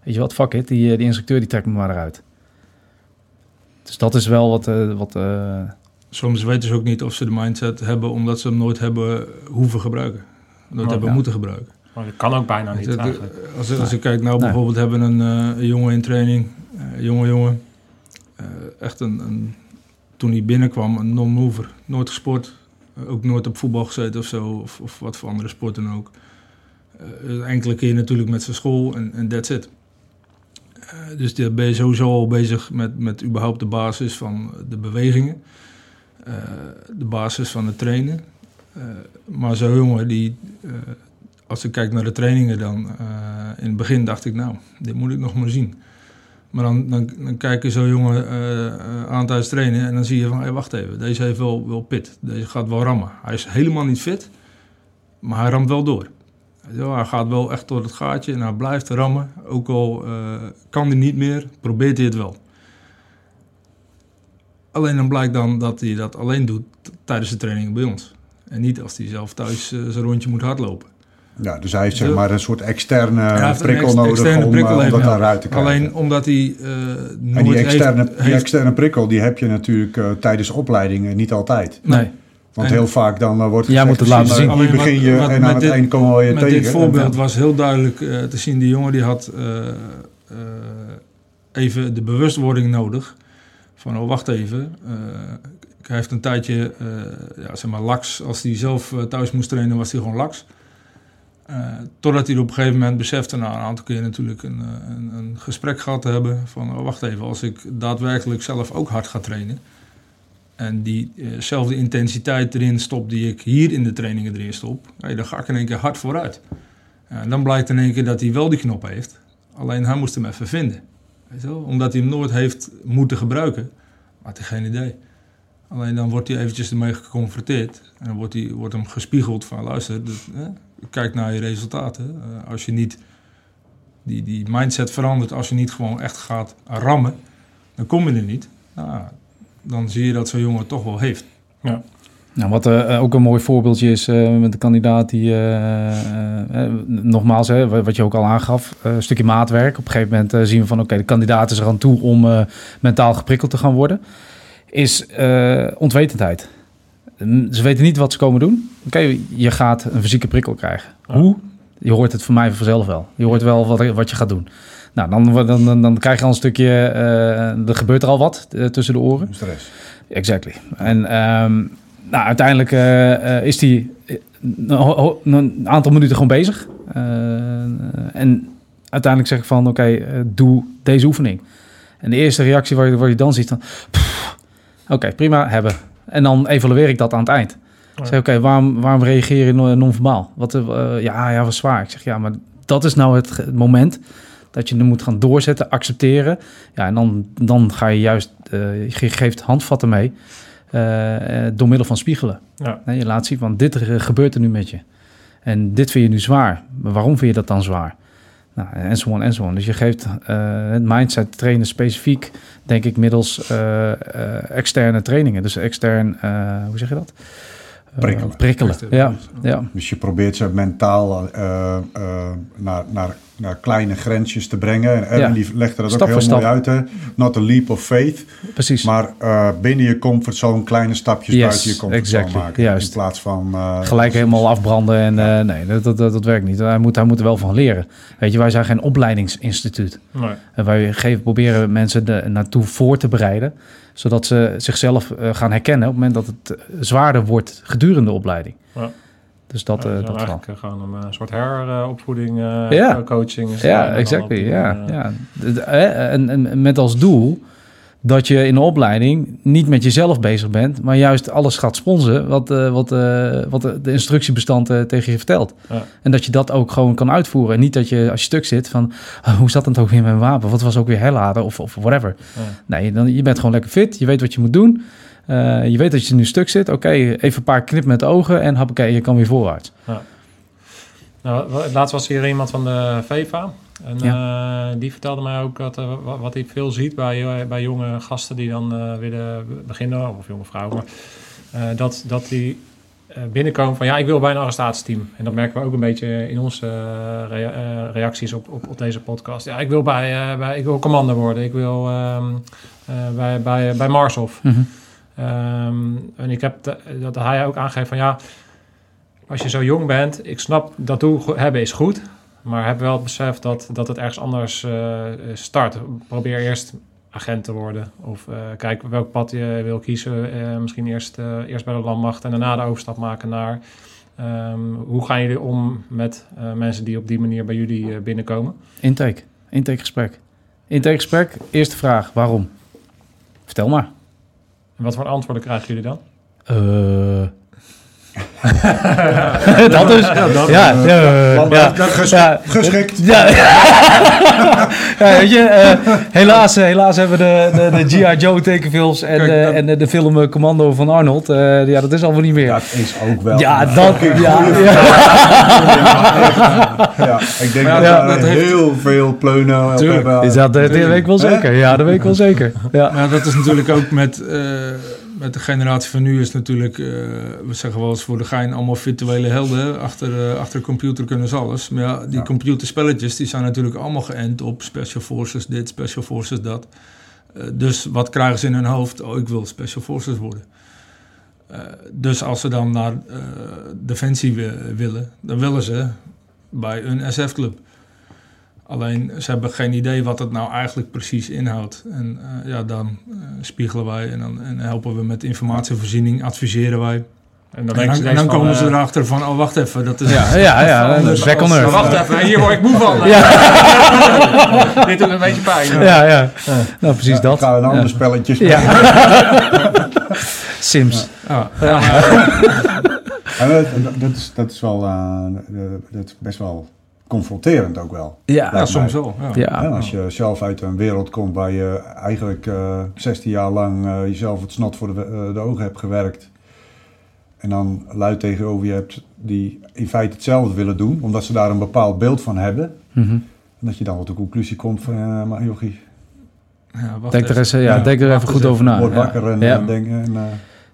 weet je wat, fuck it, die, eh, die instructeur die trekt me maar eruit. Dus dat is wel wat... wat Soms weten ze ook niet of ze de mindset hebben omdat ze hem nooit hebben hoeven gebruiken. Oh, hebben ja. moeten gebruiken. Maar dat kan ook bijna niet Het- het- eigenlijk. Als, als je kijkt nou Nee. bijvoorbeeld hebben een, eh, een jongen in training, eh, jonge jongen, eh, echt een, een, toen hij binnenkwam, een non-mover, nooit gesport, ook nooit op voetbal gezeten of zo, of, of wat voor andere sporten ook. Eh, enkele keer natuurlijk met zijn school en en that's it. Eh, dus daar ben je sowieso al bezig met, met überhaupt de basis van de bewegingen, eh, de basis van het trainen. Eh, maar zo'n jongen die, eh, als ik kijk naar de trainingen dan, eh, in het begin dacht ik, nou, dit moet ik nog maar zien. Maar dan, dan, dan kijk je zo'n jongen aan tijdens trainen en dan zie je van, wacht even, deze heeft wel, wel pit. Deze gaat wel rammen. Hij is helemaal niet fit, maar hij ramt wel door. Wel, Hij gaat wel echt door het gaatje en hij blijft rammen. Ook al kan hij niet meer, probeert hij het wel. Alleen dan blijkt dan dat hij dat alleen doet tijdens de trainingen bij ons. En niet als hij zelf thuis eh, zijn rondje moet hardlopen. Ja, dus hij heeft zeg maar een soort externe prikkel ex- nodig externe om, prikkel eh, om heeft, dat te krijgen. Alleen omdat hij eh nooit en die externe, heeft, die externe prikkel die heb je natuurlijk eh, tijdens opleidingen niet altijd. nee. Want En- heel vaak dan wordt Jij gezegd, moet het laten zien. Alleen wat- begin je wat en met aan het dit- eind komen we je Met tegen. dit voorbeeld was heel duidelijk eh, te zien. Die jongen die had eh, eh, even de bewustwording nodig. Van, oh wacht even. Hij heeft een tijdje, eh, ja, zeg maar, laks. Als hij zelf eh, thuis moest trainen, was hij gewoon laks. Eh, totdat hij op een gegeven moment besefte, na een aantal keer natuurlijk een, een, een gesprek gehad te hebben. Van, oh, wacht even, als ik daadwerkelijk zelf ook hard ga trainen. En diezelfde intensiteit erin stop die ik hier in de trainingen erin stop. hey, dan ga ik in één keer hard vooruit. En dan blijkt in één keer dat hij wel die knop heeft. Alleen hij moest hem even vinden. Weet je wel? Omdat hij hem nooit heeft moeten gebruiken. Had hij geen idee. Alleen dan wordt hij eventjes ermee geconfronteerd. En dan wordt, hij, wordt hem gespiegeld van luister, dat, hè, kijk naar je resultaten. Eh, als je niet die, die mindset verandert, als je niet gewoon echt gaat rammen, dan kom je er niet. Nou, dan zie je dat zo'n jongen het toch wel heeft. Nou, wat eh, ook een mooi voorbeeldje is eh, met de kandidaat die, eh, eh, nogmaals, hè, wa- wat je ook al aangaf, eh, een stukje maatwerk. Op een gegeven moment eh, zien we van, oké, de kandidaat is er aan toe om eh, mentaal geprikkeld te gaan worden. Is eh, onwetendheid. Mm, Ze weten niet wat ze komen doen. Oké, je gaat een fysieke prikkel krijgen. Hoe? Je hoort het voor mij vanzelf wel. Je hoort wel wat, wat je gaat doen. Nou, dan, dan, dan, dan krijg je al een stukje, eh, er gebeurt er al wat eh, tussen de oren. Stress. Exactly. En ehm, nou, uiteindelijk eh, eh, is hij een, aantal minuten gewoon bezig. Eh, en uiteindelijk zeg ik van, oké, eh, doe deze oefening. En de eerste reactie waar je, waar je dan ziet, dan, pff, oké, prima, hebben. En dan evalueer ik dat aan het eind. Ik zeg, oké, waarom, waarom reageer je non- non-verbaal? Wat, eh, ja, ja, was zwaar. Ik zeg, ja, maar dat is nou het, moment dat je er moet gaan doorzetten, accepteren. Ja, en dan, dan ga je juist, eh, je geeft handvatten mee eh, door middel van spiegelen. Ja. Nee, je laat zien van dit gebeurt er nu met je. En dit vind je nu zwaar. Maar waarom vind je dat dan zwaar? Nou, en zo on, en zo on. Dus je geeft eh, het mindset trainen specifiek, denk ik, middels eh, eh, externe trainingen. Dus extern, eh, hoe zeg je dat? Prikkelen. prikkelen, ja. ja. Dus je probeert ze mentaal eh, eh, naar, naar, naar kleine grensjes te brengen. En Erwin Ja. die legde dat Stap ook heel mooi uit. Hè? Not a leap of faith. Precies. Maar eh, binnen je comfortzone kleine stapjes Yes, buiten je comfortzone exactly, maken. juist. In plaats van... eh, Gelijk helemaal afbranden en eh, nee, dat, dat, dat, dat werkt niet. Hij moet, hij moet er wel van leren. Weet je, wij zijn geen opleidingsinstituut. Nee. En wij geven, proberen mensen er naartoe voor te bereiden, zodat ze zichzelf eh, gaan herkennen op het moment dat het zwaarder wordt gedurende de opleiding. Ja. Dus dat, Ja, eh dus dat eigenlijk eh, gewoon een eh, soort heropvoeding, Ja. coaching. is Ja, exactly. die, Ja, eh, ja. En, en met als doel dat je in de opleiding niet met jezelf bezig bent, maar juist alles gaat sponsen wat, wat, wat de instructiebestand tegen je vertelt. Ja. En dat je dat ook gewoon kan uitvoeren. En niet dat je als je stuk zit van "Ah, hoe zat het ook weer met mijn wapen? Wat was ook weer herladen of, of whatever. Ja. Nee, dan, je bent gewoon lekker fit. Je weet wat je moet doen. Eh, je weet dat je nu stuk zit. Oké, even een paar knip met de ogen en hoppakee, je kan weer voorwaarts. Nou, wa- laatst was hier iemand van de VEVA. En eh, die vertelde mij ook dat, eh, wa- wat hij veel ziet bij, bij jonge gasten die dan willen beginnen, of jonge vrouwen, maar, dat, dat die binnenkomen van ja, ik wil bij een arrestatieteam. En dat merken we ook een beetje in onze rea- reacties op, op, op deze podcast. Ja, ik wil bij, bij ik wil commando worden. Ik wil ehm, eh, bij, bij, bij Marshof. Mhm. Ehm, en ik heb de- dat hij ook aangeeft van ja, als je zo jong bent, ik snap dat doel hebben is goed, maar heb wel het besef dat, dat het ergens anders eh, start. Probeer eerst agent te worden of eh, kijk welk pad je wil kiezen. Eh, misschien eerst, eh, eerst bij de landmacht en daarna de overstap maken naar ehm, hoe gaan jullie om met eh, mensen die op die manier bij jullie eh, binnenkomen. Intake. Intakegesprek. Intakegesprek. Eerste vraag. Waarom? Vertel maar. En wat voor antwoorden krijgen jullie dan? Dat dus. Ja, ja, ja, ja, dat ges- geschikt. Ja, weet je, eh, helaas, eh, helaas hebben we de, de, de G.I. Joe tekenfilms en, Kijk, eh, dat- en de, de film Commando van Arnold. eh, ja, dat is allemaal niet meer. Dat is ook wel. Ja, dat. Ja, ja. ik denk dat heeft- heel veel pleunen op Tuurlijk. hebben. Is dat, dat weet ik wel zeker. Ja, dat weet ik wel zeker. Ja. Maar dat is natuurlijk ook met, eh, met de generatie van nu is natuurlijk, eh, we zeggen wel eens voor de gein, allemaal virtuele helden. Achter, eh, achter de computer kunnen ze alles. Maar ja, die Ja. computerspelletjes die zijn natuurlijk allemaal geënt op Special Forces dit, Special Forces dat. Eh, dus wat krijgen ze in hun hoofd? Oh, ik wil Special Forces worden. Dus als ze dan naar Defensie wi- willen, dan willen ze bij een SF-club. Alleen ze hebben geen idee wat het nou eigenlijk precies inhoudt. En eh, ja, dan eh, spiegelen wij en dan en helpen we met informatievoorziening, adviseren wij. En dan, En dan, ze en dan ineens komen van, ze eh, erachter van, oh wacht even, dat is... Ja, ja, ja. Anders Back on als- earth. Wacht even, hier word ik moe van. Dit doet een beetje pijn. Ja, ja. Nou, precies Ja, dat. Ik ga een ander spelletje Ja. Sims. Ja, En dat, dat- dat, is, dat is wel eh, dat is best wel confronterend ook wel. Ja. ja, soms wel. Ja. Als je zelf uit een wereld komt waar je eigenlijk eh 16 jaar lang eh, jezelf het snot voor de, eh, de ogen hebt gewerkt. En dan luid tegenover je hebt die in feite hetzelfde willen doen, omdat ze daar een bepaald beeld van hebben. Mhm. En dat je dan tot de conclusie komt van, maar jochie, Ja, wacht Denk er even. eens, ja, Ja, denk er even goed over na. word Ja. wakker en Ja. denk... En,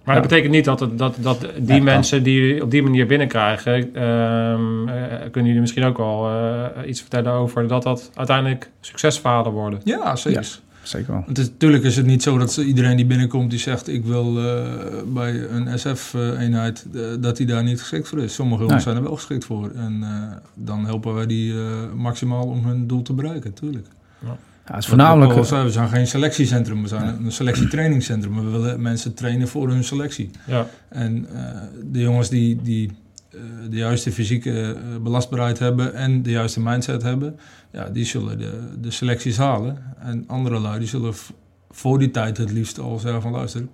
Maar dat betekent niet dat, het, dat, dat die Ja, mensen die op die manier binnenkrijgen, ehm, eh, kunnen jullie misschien ook wel eh, iets vertellen over dat dat uiteindelijk succesverhalen worden. Ja, zeker. Zeker wel. Het is, natuurlijk is het niet zo dat iedereen die binnenkomt die zegt ik wil eh, bij een SF-eenheid, eh, dat hij daar niet geschikt voor is. Sommige jongens Nee. zijn er wel geschikt voor. En eh, dan helpen wij die eh, maximaal om hun doel te bereiken, tuurlijk. Ja, het is voornamelijk... al zei, we zijn geen selectiecentrum, we zijn een selectietrainingscentrum. We willen mensen trainen voor hun selectie. Ja, En eh, de jongens die, die eh, de juiste fysieke eh, belastbaarheid hebben en de juiste mindset hebben, ja, die zullen de, de selecties halen. En andere lui, die zullen voor die tijd het liefst al zeggen van luister,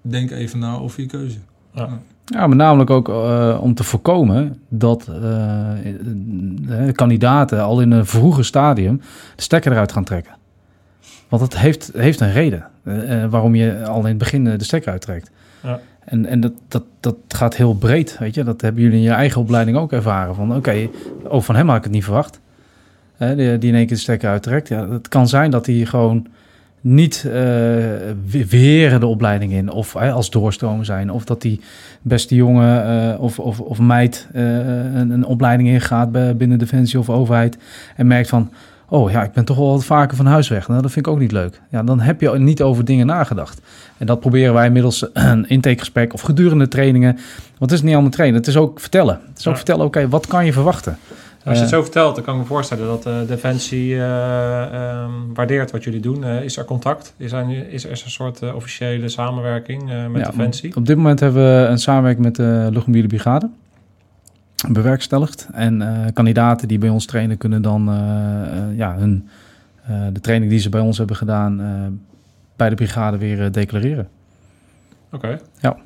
denk even na over je keuze. Ja, maar namelijk ook eh, om te voorkomen dat eh, de kandidaten al in een vroege stadium de stekker eruit gaan trekken. Want dat heeft, heeft een reden eh, waarom je al in het begin de stekker uittrekt. Ja. En, en dat, dat, dat gaat heel breed, weet je. Dat hebben jullie in je eigen opleiding ook ervaren. Van oké, ook van hem had ik het niet verwacht. Die, die in één keer de stekker uittrekt. Ja, het kan zijn dat hij gewoon niet eh, we- weer de opleiding in of hè, als doorstromen zijn. Of dat die beste jongen eh, of, of, of meid eh, een, een opleiding ingaat bij, binnen Defensie of overheid. En merkt van, oh ja, ik ben toch wel wat vaker van huis weg. Nou, dat vind ik ook niet leuk. Ja, dan heb je niet over dingen nagedacht. En dat proberen wij middels een intakegesprek of gedurende trainingen. Want het is niet allemaal trainen, het is ook vertellen. Het is ook Ja. vertellen, oké, wat kan je verwachten? Als je het zo vertelt, dan kan ik me voorstellen dat eh, Defensie eh, ehm, waardeert wat jullie doen. Eh, is er contact? Is er, is er een soort officiële samenwerking met Ja, Defensie? Op dit moment hebben we een samenwerking met de luchtmobiele brigade bewerkstelligd. En kandidaten die bij ons trainen kunnen dan ja, hun, de training die ze bij ons hebben gedaan bij de brigade weer declareren. Oké. Ja.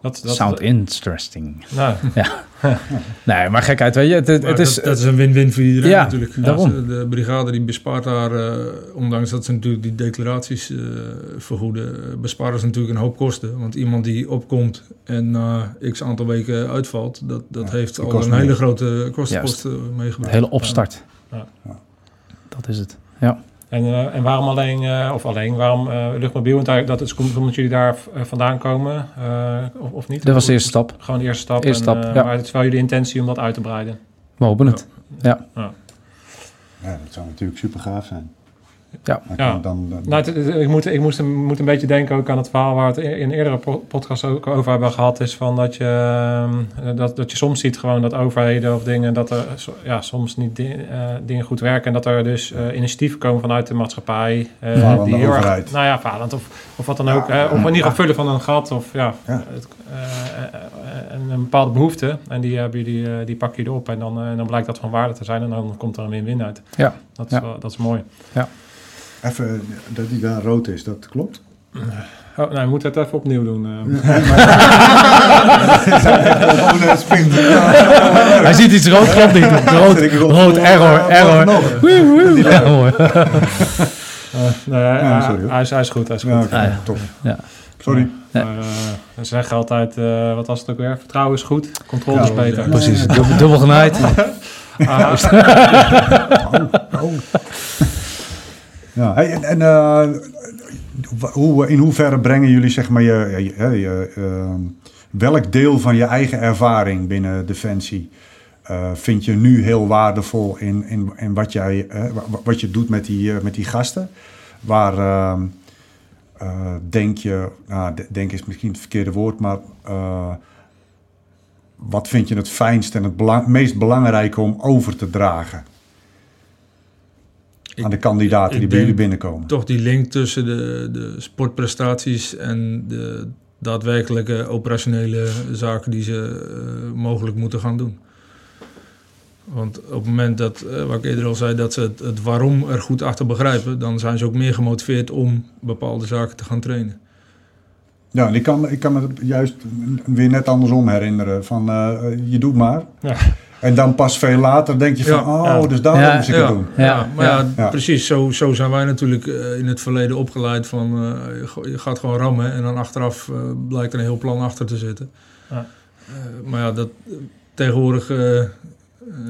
Dat, dat, Sound interesting. nou, Nee, maar gekheid, weet je. Het, het, is, dat, dat is een win-win voor iedereen Ja, natuurlijk. daarom. Dus, eh, De brigade die bespaart daar, eh, ondanks dat ze natuurlijk die declaraties eh, vergoeden, eh, besparen ze natuurlijk een hoop kosten. Want iemand die opkomt en na x aantal weken uitvalt, dat, dat Ja, heeft al een meer. hele grote kostenpost eh, meegebracht. hele opstart. Ja. Ja. Dat is het. Ja. En, eh, en waarom alleen, eh, of alleen, waarom eh, luchtmobiel? Want dat is komt omdat jullie daar vandaan komen, eh, of, of niet? Dat was de eerste stap. Gewoon de eerste stap. Eerste en, stap, ja. Maar het is wel jullie intentie om dat uit te breiden. We hopen het. Ja, dat zou natuurlijk super gaaf zijn. Ja. Dan Ja. Dan, dan, Nou, het- het- ik moet, ik moest, een- moet een beetje denken ook aan het verhaal waar we het in een eerdere po- podcast ook over hebben gehad. Is van dat je, ehm, dat, dat je soms ziet gewoon dat overheden of dingen, dat er ja, soms niet di- eh, dingen goed werken. En dat er dus eh, initiatieven komen vanuit de maatschappij. eh, Falende heel erg- nou ja, falend of, of wat dan Ja, ook. eh, of in ieder geval vullen van een gat of ja, Ja. het, eh, eh, eh, een, een bepaalde behoefte. En die, hebben jullie, eh, die pak je erop. En dan, eh, en dan blijkt dat van waarde te zijn. En dan komt er een win-win uit. Ja. Dat is, Ja. wel- dat is mooi. Even eh, dat die daar rood is, dat klopt. Oh, nou, we moeten het even opnieuw doen. eh. Hij ziet iets rood, klopt niet. Rood, rood, error, error. nog. Woe, woe. Ja, mooi. Nee, hij, Ja, sorry, hoor. hij, is, hij is goed, hij is goed. Ja, Ah, ja. top. Ja. Sorry. Ja. Maar, eh, ze zeggen altijd, eh, wat was het ook weer? Vertrouwen is goed, controle is beter. ja. Precies, dubbel, dubbel genaaid. Ah, Oh. Ja, en, eh, hoe, in hoeverre brengen jullie zeg maar je, je, ehm, welk deel van je eigen ervaring binnen Defensie eh, vind je nu heel waardevol in, in, wat, jij, wa- wat je doet met die, eh, met die gasten? Waar ehm, eh, denk je, nou, de- denk is misschien het verkeerde woord, maar wat vind je het fijnst en het meest belangrijke om over te dragen? Aan de kandidaten die bij jullie binnenkomen. Toch die link tussen de, de sportprestaties en de daadwerkelijke operationele zaken die ze eh, mogelijk moeten gaan doen. Want op het moment dat, eh, wat ik eerder al zei, dat ze het, het waarom er goed achter begrijpen, dan zijn ze ook meer gemotiveerd om bepaalde zaken te gaan trainen. Ja, en ik kan, ik kan me juist weer net andersom herinneren. Van eh, je doet maar. Ja. En dan pas veel later denk je van, Ja, oh, ja. dus daarom Ja, moest ik ja, het doen. Ja, Ja, maar ja, precies. Zo, zo zijn wij natuurlijk eh, in het verleden opgeleid van eh, je gaat gewoon rammen en dan achteraf eh, blijkt er een heel plan achter te zitten. Ja. Eh, maar ja, dat, tegenwoordig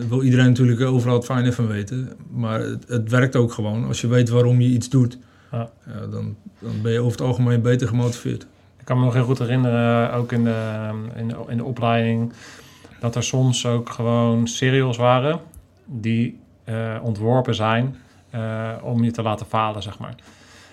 wil iedereen natuurlijk overal het fijne van weten. Maar het, het werkt ook gewoon. Als je weet waarom je iets doet, Ja. ja, dan, dan ben je over het algemeen beter gemotiveerd. Ik kan me nog heel goed herinneren, ook in de, in de, in de opleiding, dat er soms ook gewoon serials waren die eh, ontworpen zijn eh, om je te laten falen, zeg maar.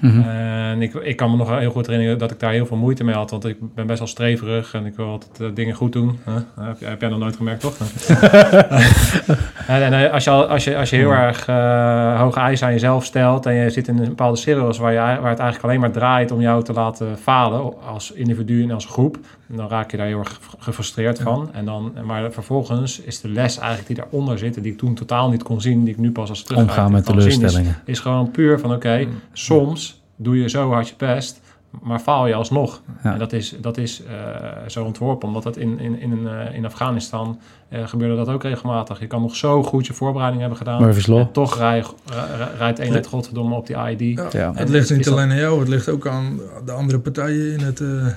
Mhm. En ik, ik kan me nog heel goed herinneren dat ik daar heel veel moeite mee had. Want ik ben best wel streverig en ik wil altijd eh, dingen goed doen. Huh? Heb, jij- heb jij nog nooit gemerkt, toch? en en eh, als, je, al- als, je, als je heel erg eh, hoge eisen aan jezelf stelt... en je zit in een bepaalde serials waar, je, waar het eigenlijk alleen maar draait... om jou te laten falen als individu en als groep... dan raak je daar heel erg gefrustreerd van. En dan, maar vervolgens is de les eigenlijk die daaronder zit... die ik toen totaal niet kon zien... die ik nu pas als terug Omgaan met zien, is- teleurstellingen. is gewoon puur van oké, soms doe je zo hard je best, maar faal je alsnog. Ja. En dat is, dat is eh, zo ontworpen, omdat dat in, in, in, eh, in Afghanistan eh, gebeurde dat ook regelmatig. Je kan nog zo goed je voorbereiding hebben gedaan. En toch rij, rij- rijdt eenheid godverdomme op die ID. Ja. Het ligt niet alleen aan jou, het ligt ook aan de andere partijen in het, eh,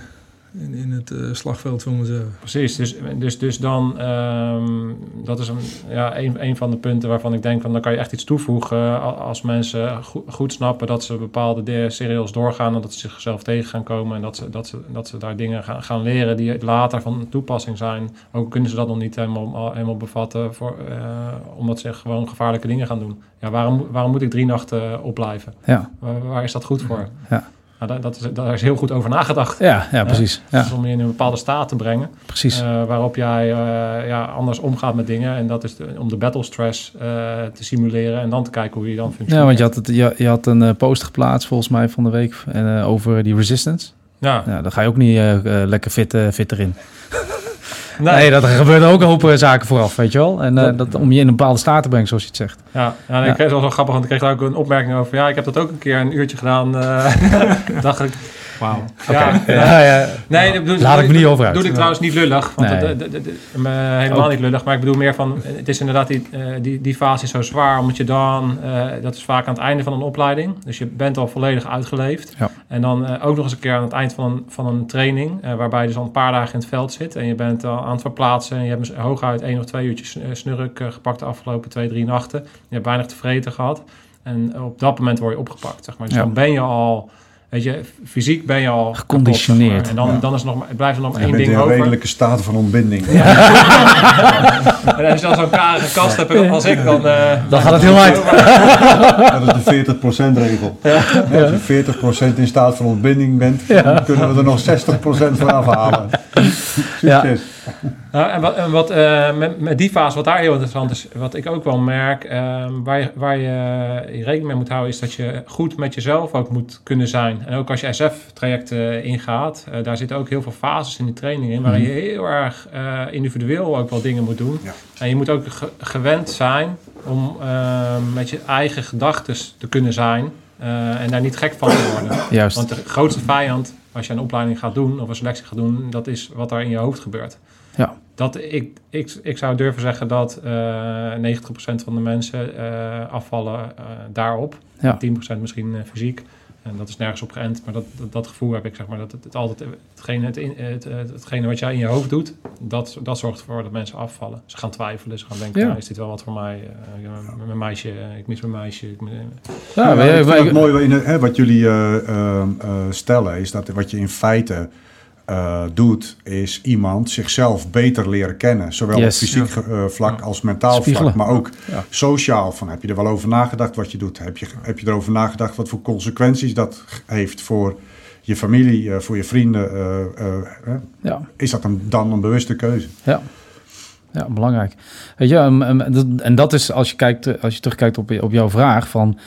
in, in het eh, slagveld, zullen we zeggen. Precies, dus, dus, dus dan, ehm, dat is een, ja, een, een van de punten waarvan ik denk, van, dan kan je echt iets toevoegen als mensen go- goed snappen dat ze bepaalde de- serials doorgaan en dat ze zichzelf tegen gaan komen en dat ze, dat ze, dat ze daar dingen gaan, gaan leren die later van toepassing zijn. Ook kunnen ze dat nog niet helemaal, helemaal bevatten, voor, eh, omdat ze gewoon gevaarlijke dingen gaan doen. Ja, waarom, waarom moet ik drie nachten opblijven? Ja, Waar, waar is dat goed voor? Ja. Nou, dat, dat is, daar is heel goed over nagedacht. ja, ja precies. Ja, Dus om je in een bepaalde staat te brengen. precies. Eh, waarop jij eh, ja, anders omgaat met dingen. En dat is de- om de battle stress eh, te simuleren en dan te kijken hoe je dan functioneert. Ja, want je had, het, je, je had een post geplaatst volgens mij van de week en, over die resistance. Ja, Ja, dan ga je ook niet lekker fit, fit erin. nee. Nee, dat er gebeuren ook een hoop eh, zaken vooraf, weet je wel. En eh, dat, om je in een bepaalde staat te brengen, zoals je het zegt. Ja, ja, en Ja. ik kreeg wel grappig, want ik kreeg daar ook een opmerking over. Ja, ik heb dat ook een keer een uurtje gedaan. eh dacht ik, wauw. Ja, Ja, ja. Nee, dat bedoel, Laat ik me niet over uit. bedoel ik trouwens niet lullig. Want Nee. me- helemaal Ook. niet lullig. Maar ik bedoel meer van... Het is inderdaad... Die, eh, die, die fase is zo zwaar. Omdat je dan... eh, dat is vaak aan het einde van een opleiding. Dus je bent al volledig uitgeleefd. Ja. En dan eh, ook nog eens een keer aan het eind van een, van een training. eh, waarbij je dus al een paar dagen in het veld zit. En je bent al aan het verplaatsen. En je hebt mis- hooguit één of twee uurtjes eh, snurk eh, gepakt de afgelopen twee, drie nachten. Je hebt weinig te vreten gehad. En op dat moment word je opgepakt, zeg maar. Dus Ja. dan ben je al... Weet je, fysiek ben je al kapot, Geconditioneerd. zeg maar. En dan, Ja. dan is er nog, maar- blijft er nog maar één bent ding in een over. redelijke staat van ontbinding. En als je dan zo'n karige kast hebt als ik, dan... eh, Dan gaat het heel uit. Dat is de 40% regel. Als je 40% in staat van ontbinding bent, dan kunnen we er nog 60% van afhalen. Succes. Nou, en wat, en wat eh, met, met die fase, wat daar heel interessant is, wat ik ook wel merk, eh, waar, je, waar je, je rekening mee moet houden, is dat je goed met jezelf ook moet kunnen zijn. En ook als je SF-trajecten ingaat, eh, daar zitten ook heel veel fases in die training in, waarin je heel erg eh, individueel ook wel dingen moet doen. Ja. En je moet ook ge- gewend zijn om eh, met je eigen gedachten te kunnen zijn eh, en daar niet gek van te worden. Juist. Want de grootste vijand, als je een opleiding gaat doen of een selectie gaat doen, dat is wat er in je hoofd gebeurt. Ja. Dat, ik, ik, ik zou durven zeggen dat eh 90% van de mensen eh, afvallen eh, daarop. Ja. 10% misschien eh, fysiek. En dat is nergens op geënt, maar dat, dat, dat gevoel heb ik, zeg maar, dat het, het altijd, hetgene, het, in- het, het, hetgene wat jij in je hoofd doet, dat, dat zorgt ervoor dat mensen afvallen. Ze gaan twijfelen, ze gaan denken, Ja. nou, is dit wel wat voor mij? Eh, ja, mijn meisje, ik mis mijn meisje. Ik, mis- Ja, Ja, ik het mooi hè, wat jullie eh, eh, eh, stellen, is dat wat je in feite eh, doet, is iemand zichzelf beter leren kennen. Zowel Yes. op fysiek eh, vlak als mentaal Spiegelen. vlak, maar ook Ja. sociaal. Van, heb je er wel over nagedacht wat je doet? Heb je, heb je erover nagedacht wat voor consequenties dat heeft voor je familie, eh, voor je vrienden? ja. Is dat een, dan een bewuste keuze? Ja. Ja, belangrijk. Weet je, em, dat- en dat is als je, kijkt, als je terugkijkt op, je- op jouw vraag van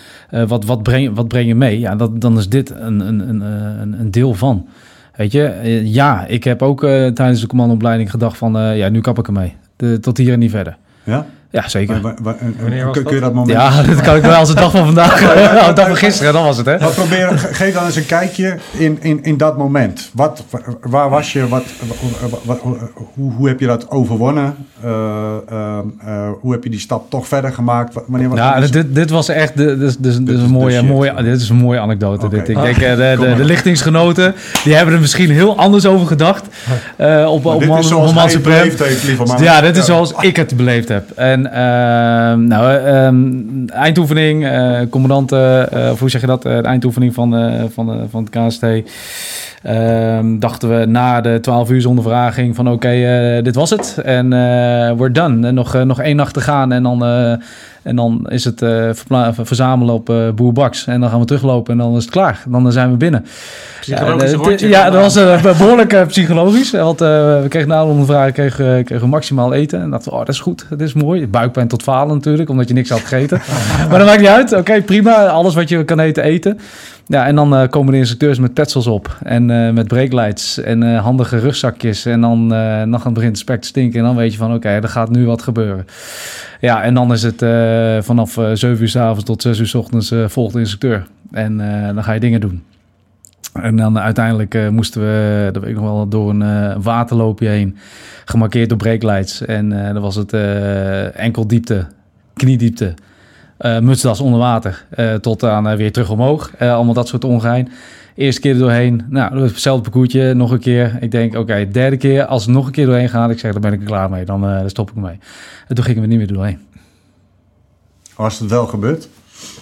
wat, wat, breng, wat breng je mee? Ja, dat, dan is dit een, een, een, een, een deel van. Weet je, eh, ja, ik heb ook eh, tijdens de commandoopleiding gedacht van eh, ja, nu kap ik ermee. De, tot hier en niet verder. Ja? Ja, zeker. Wanneer was kun, kun je dat? moment... Ja, dat kan ik wel als de dag van vandaag. oh, de dag van gisteren, dat was het, hè? Maar probeer, ge- geef dan eens een kijkje in, in, in dat moment. Wat, wa- waar was je? Wat, wa- wa- wa- hoe, hoe heb je dat overwonnen? Eh, eh, eh, hoe heb je die stap toch verder gemaakt? Wa- Wanneer was Ja, dit, dit was echt de, dus, dus, Dit dus is een mooie, mooie, dit is een mooie anekdote. Dit. Ik Ah, denk, eh, de, de, de lichtingsgenoten, die hebben er misschien heel anders over gedacht. eh op Maar op dit Man- is zoals hij het beleefd heeft, man. Ja, dit is zoals ik het beleefd heb. En ehm, nou, ehm, eindoefening, eh commandant, eh, of hoe zeg je dat? Eh, de eindoefening van, van, van het KST. Ehm, dachten we na de 12 uur ondervraging van oké, dit was het. En we're done. En nog, nog één nacht te gaan en dan, en dan is het eh, verzamelen op eh Boer Baks. En dan gaan we teruglopen en dan is het klaar. Dan zijn we binnen. Ja, eh, dat was eh, behoorlijk eh, psychologisch. Want eh, we kregen na de ondervraging kregen, eh, kregen maximaal eten. En dachten we, oh, dat is goed, dat is mooi. Buikpijn tot falen natuurlijk, omdat je niks had gegeten. maar dat maakt niet uit. Oké, prima. Alles wat je kan eten, eten. Ja, en dan eh, komen de instructeurs met petsels op. En eh, met breaklights en eh, handige rugzakjes. En dan, dan gaat begint het spek te stinken. En dan weet je van, oké, er gaat nu wat gebeuren. Ja, en dan is het vanaf eh 7 uur s avonds tot 6 uur s ochtends volgt de instructeur. En dan ga je dingen doen. En dan uiteindelijk moesten we, dat ik nog wel, door een waterloopje heen. Gemarkeerd door breaklights. En eh dan was het eh, enkel diepte, kniediepte. Eh mutsdas onder water. eh, tot aan eh, weer terug omhoog. Allemaal dat soort ongein. Eerste keer er doorheen. Nou, hetzelfde parcoursje. Nog een keer. Ik denk, oké, derde keer. Als nog een keer doorheen gaan. Ik zeg, dan ben ik er klaar mee. Dan, stop ik ermee. En toen gingen we niet meer doorheen. Was het wel gebeurd?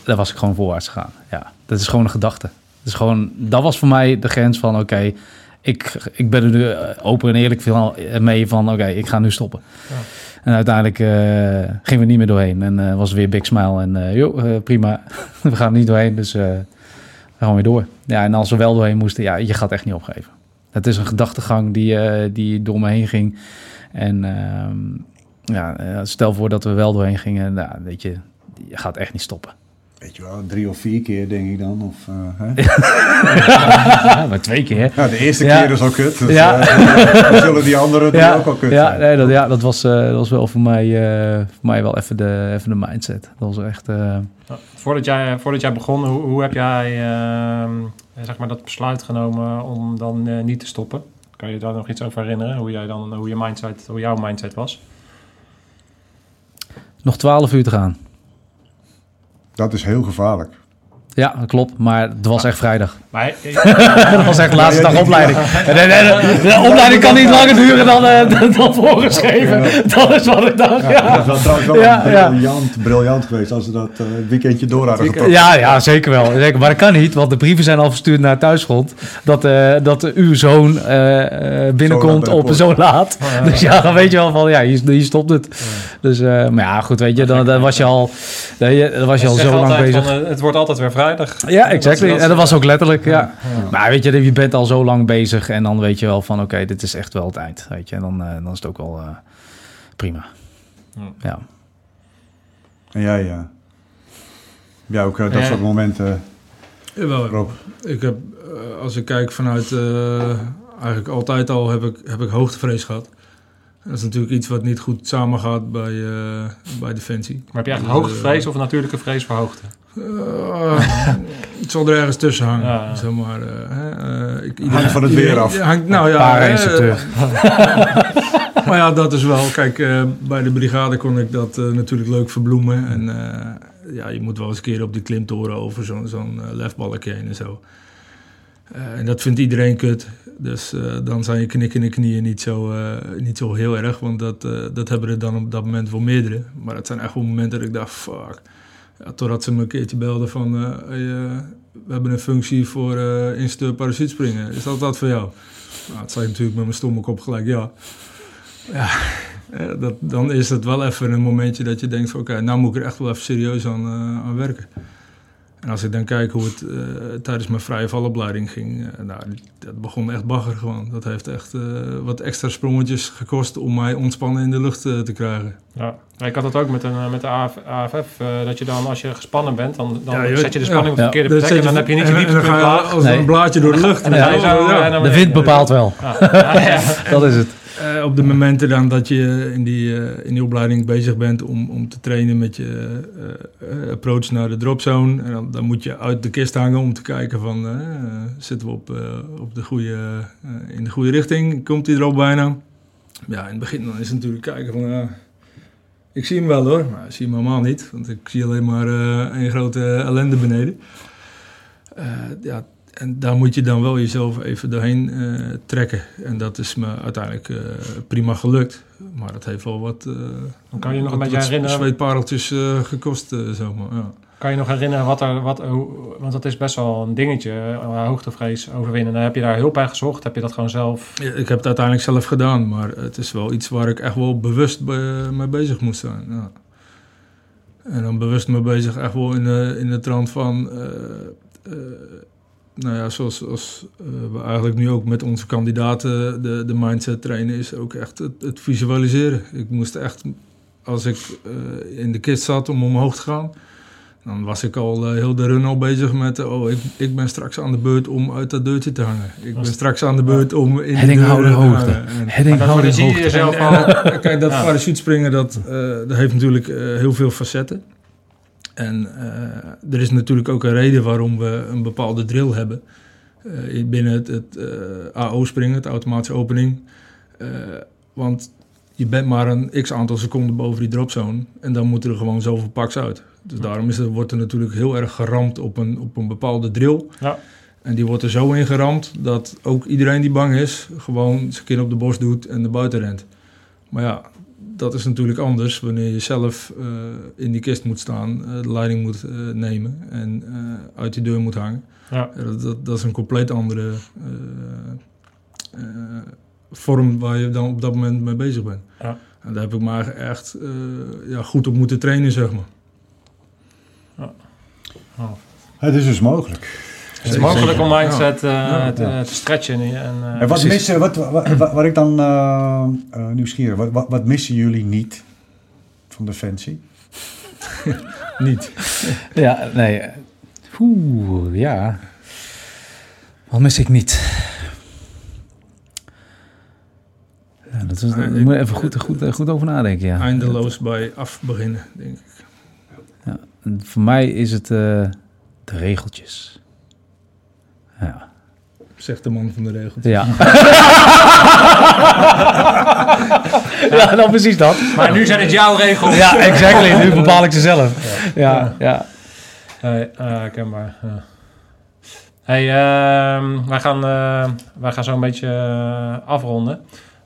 Daar was ik gewoon voorwaarts gegaan. Ja, dat is gewoon een gedachte. Dat, is gewoon, dat was voor mij de grens van, oké, ik, ik ben er nu eh, open en eerlijk van- mee van, oké, ik ga nu stoppen. Ja. En uiteindelijk eh, gingen we niet meer doorheen. En eh, was weer big smile en eh joh, eh, prima, we gaan er niet doorheen, dus eh, we gaan weer door. Ja, en als we wel doorheen moesten, ja, je gaat echt niet opgeven. Het is een gedachtegang die, eh, die door me heen ging. En ehm, ja, eh, stel voor dat we wel doorheen gingen, nou, weet je, je gaat echt niet stoppen. Weet je wel, drie of vier keer denk ik dan. Of, eh, hè? Ja, maar twee keer. Ja, de eerste Ja. keer is al kut. Dus, Ja. eh, dan zullen die anderen Ja, ook al kut ja, zijn. nee, dat, ja dat, was, eh, dat was wel voor mij, eh, voor mij wel even de, even de mindset. Dat was echt... eh, Voordat jij, voordat jij begon, hoe, hoe heb jij ehm, zeg maar dat besluit genomen om dan eh, niet te stoppen? Kan je je daar nog iets over herinneren? Hoe, jij dan, hoe, je mindset, hoe jouw mindset was? nog twaalf uur te gaan. Dat is heel gevaarlijk. Ja, dat klopt. Maar het was echt vrijdag. Maar, dat was echt de laatste dag opleiding. De opleiding kan niet langer duren dan, eh, dan voorgeschreven. Dat is wat ik dacht. Dat Ja, is wel trouwens wel Ja, ja. briljant, briljant geweest als ze dat eh, weekendje door hadden gepakt. ja, ja zeker wel. Zeker. Maar dat kan niet, want de brieven zijn al verstuurd naar thuisgrond. Dat, eh, dat uw zoon binnenkomt Zo op zo laat. Dus ja, dan weet je wel van, ja, hier, hier stopt het. Dus, maar ja, goed, weet je, dan, dan was je al, dan, dan was je al zo lang bezig. van, het wordt altijd weer vrijdag. Ja, exactly. dat- en dat was ook letterlijk, ja. Maar weet je, je bent al zo lang bezig en dan weet je wel van, oké, dit is echt wel het eind. Weet je, en dan, eh, dan is het ook wel eh, prima. Ja. Ja. En jij, ja. Ja, ook eh, dat soort momenten, Jawel, Rob. ik heb, eh, als ik kijk vanuit, eh, eigenlijk altijd al heb ik, heb ik hoogtevrees gehad. Dat is natuurlijk iets wat niet goed samengaat bij, eh, bij Defensie. Maar heb je echt Dus, hoogtevrees of een natuurlijke vrees voor hoogte? Eh, het zal er ergens tussen hangen, Ja, ja. zeg maar. eh, hè, eh, ik, Hangt van het weer af. Hangt, nou ja, eh, maar ja, dat is wel. Kijk, eh, bij de brigade kon ik dat eh, natuurlijk leuk verbloemen. En eh, ja, je moet wel eens een keer op die klimtoren over zo'n zo'n eh, lefbalkje heen en zo. Eh, en dat vindt iedereen kut. Dus eh, dan zijn je knikkende knieën niet zo, eh, niet zo heel erg. Want dat, dat hebben er dan op dat moment wel meerdere. Maar het zijn echt wel momenten dat ik dacht, fuck. Ja, totdat ze me een keertje belden van... we hebben een functie voor eh instructeur parachutespringen. Is dat wat voor jou? Nou, het zei ik natuurlijk met mijn stomme kop gelijk ja. Ja, dat, dan is het wel even een momentje dat je denkt van... Oké, nou moet ik er echt wel even serieus aan, aan werken. En als ik dan kijk hoe het eh, tijdens mijn vrije valopleiding ging... eh, nou, dat begon echt bagger gewoon. Dat heeft echt eh, wat extra sprongetjes gekost om mij ontspannen in de lucht te krijgen. Ja. Ik had dat ook met, een, met de AF, AFF. dat je dan, als je gespannen bent, dan, dan Ja, je- zet je de spanning op de verkeerde plek. En dan heb je niet je laag. als Nee. een blaadje door de lucht. En dan dan- De wind bepaalt wel. Ja, ja, ja. Dat is het. Eh, op de momenten dan dat je in die, eh, in die opleiding bezig bent om, om te trainen met je eh, approach naar de dropzone. En dan, dan moet je uit de kist hangen om te kijken van zitten we op, op de goede, in de goede richting. Komt hij er al bijna? Ja, in het begin dan is het natuurlijk kijken van ik zie hem wel hoor, maar ik zie hem helemaal niet. Want ik zie alleen maar een grote ellende beneden. Ja, en daar moet je dan wel jezelf even doorheen eh, trekken. En dat is me uiteindelijk eh, prima gelukt. Maar dat heeft wel wat, eh Dan kan je nog een beetje herinneren... zweetpareltjes gekost, zeg maar. Ja. Kan je nog herinneren wat er... Wat, want dat is best wel een dingetje, hoogtevrees overwinnen. Dan heb je daar hulp bij gezocht? Heb je dat gewoon zelf... Ja, Ik heb het uiteindelijk zelf gedaan, maar het is wel iets waar ik echt wel bewust be- mee bezig moest zijn. Ja. En dan bewust mee bezig, echt wel in de, in de trant van, nou ja, zoals, zoals eh, we eigenlijk nu ook met onze kandidaten de, de mindset trainen, is ook echt het, het visualiseren. Ik moest echt, als ik eh, in de kist zat om omhoog te gaan, dan was ik al eh, heel de run al bezig met, oh, ik, ik ben straks aan de beurt om uit dat deurtje te hangen. Ik ben straks aan de beurt om in de deur te hoogte. hangen. En- Heading dan houding zie je hoogte. jezelf al... kijk, dat Ja. parachutespringen, dat, eh, dat heeft natuurlijk heel veel facetten. En eh, er is natuurlijk ook een reden waarom we een bepaalde drill hebben. eh, binnen het, het eh, AO springen, het automatische opening. Want je bent maar een x aantal seconden boven die dropzone en dan moeten er gewoon zoveel paks uit. Dus daarom is er, wordt er natuurlijk heel erg geramd op een, op een bepaalde drill. Ja. En die wordt er zo ingeramd dat ook iedereen die bang is, gewoon zijn kin op de borst doet en naar buiten rent. Maar ja, dat is natuurlijk anders wanneer je zelf eh, in die kist moet staan, eh, de leiding moet eh, nemen en eh, uit die deur moet hangen. Ja. Ja, dat, dat, dat is een compleet andere eh, eh, vorm waar je dan op dat moment mee bezig bent. Ja. En daar heb ik maar echt eh, ja, goed op moeten trainen, zeg maar. Het is dus mogelijk. Het is mogelijk om mindset eh, Ja. te, Ja. te stretchen. En, en, eh, En wat missen, wat, wat, wat, wat ik dan eh eh, nieuwsgierig, wat, wat, wat missen jullie niet van Defensie? Niet. Ja, nee. eh, Oeh, ja. Wat mis ik niet? Ja, dat is, daar ik- moet je even goed, goed, goed over nadenken, ja. Eindeloos bij af beginnen, denk ik. Ja, voor mij is het eh, de regeltjes. Ja. Zegt de man van de regels. Ja. ja, dan precies dat. Maar nu zijn het jouw regels. Ja, exactly. Nu bepaal ik ze zelf. Ja, ja. Hey, eh, herkenbaar. Ja. Hey, ehm, wij, gaan, eh, wij gaan zo een beetje eh, afronden.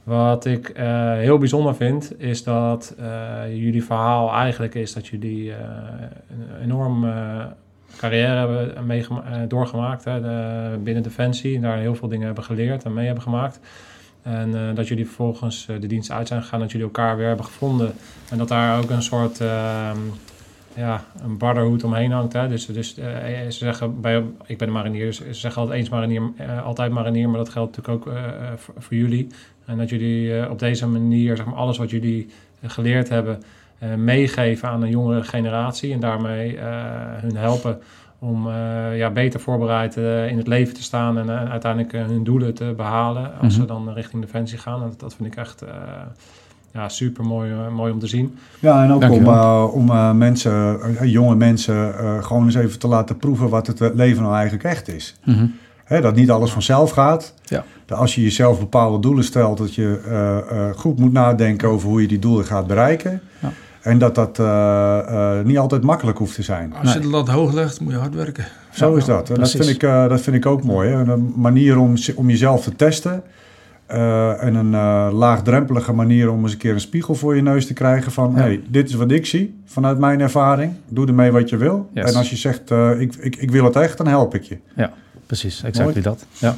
Wat ik eh, heel bijzonder vind, is dat eh, jullie verhaal eigenlijk is dat jullie eh, een enorm eh, carrière hebben meegema- eh, doorgemaakt hè, de- binnen Defensie. En daar heel veel dingen hebben geleerd en mee hebben gemaakt. En eh, dat jullie vervolgens eh, de dienst uit zijn gegaan, dat jullie elkaar weer hebben gevonden. En dat daar ook een soort ehm, ja, een brotherhood omheen hangt. Hè? Dus, dus eh, ze zeggen, bij, ik ben een marinier, dus ze zeggen altijd eens marinier, eh, altijd marinier, maar dat geldt natuurlijk ook eh, eh, voor, voor jullie. En dat jullie eh, op deze manier, zeg maar, alles wat jullie eh, geleerd hebben, eh, meegeven aan een jongere generatie. En daarmee eh, hun helpen om eh, ja, beter voorbereid eh, in het leven te staan en eh, uiteindelijk eh, hun doelen te behalen als Mhm. ze dan richting Defensie gaan. En dat, dat vind ik echt eh, ja, super mooi, mooi om te zien. Ja, en ook om, eh, om eh, mensen, eh, jonge mensen, eh, gewoon eens even te laten proeven wat het eh, leven nou eigenlijk echt is. Mhm. Hè, dat niet alles vanzelf gaat. Ja. Dat als je jezelf bepaalde doelen stelt, dat je eh, eh, goed moet nadenken over hoe je die doelen gaat bereiken. Ja. En dat dat eh, eh, niet altijd makkelijk hoeft te zijn. Als je Nee. de lat hoog legt, moet je hard werken. Zo is dat. En dat, precies. vind ik, eh, dat vind ik ook mooi. Hè? Een manier om, om jezelf te testen. eh, en een eh, laagdrempelige manier om eens een keer een spiegel voor je neus te krijgen van... Ja. hey, dit is wat ik zie vanuit mijn ervaring. Doe ermee wat je wil. Yes. En als je zegt, eh, ik, ik, ik wil het echt, dan help ik je. Precies, exactly Mooi. dat. Ja.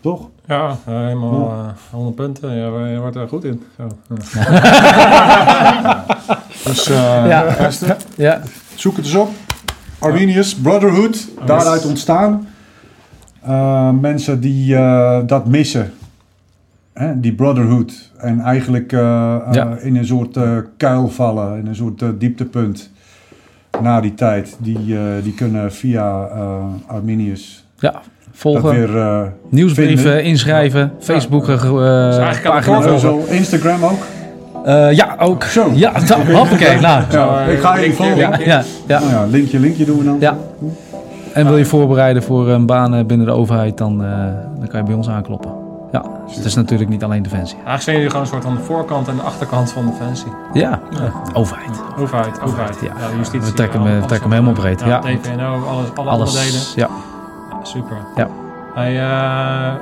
Toch? Ja, eh, helemaal eh 100 punten. Ja, je wordt er goed in. Zo. Ja. Dus eh, Ja. Esther, ja. zoek het eens op. Arminius, Brotherhood, daaruit ontstaan. Eh, mensen die eh, dat missen, hè, die Brotherhood. En eigenlijk eh, eh, Ja. in een soort eh, kuil vallen, in een soort eh, dieptepunt na die tijd. Die, eh, die kunnen via eh, Arminius ja. Dat Volgen, weer eh, nieuwsbrieven, vinden. inschrijven, Facebook eh, aan het pagina zo Instagram ook. Eh, ja, ook. Zo. Ja, hoppakee. Nou, Ja, ik ga even volgen. ja, ja, ja. Nou ja, linkje, linkje doen we dan. Ja. En wil je voorbereiden voor een baan eh, binnen de overheid, dan, eh, dan kan je bij ons aankloppen. Ja, dus het is natuurlijk niet alleen Defensie. Eigenlijk zijn jullie gewoon een soort van de voorkant en de achterkant van Defensie. Ja, overheid. Overheid, overheid. ja. justitie. We trekken hem- alles- trekken hem helemaal breed, ja. TVNO, alles, alle. Alles. Ja. Super. Ja. Hey, eh,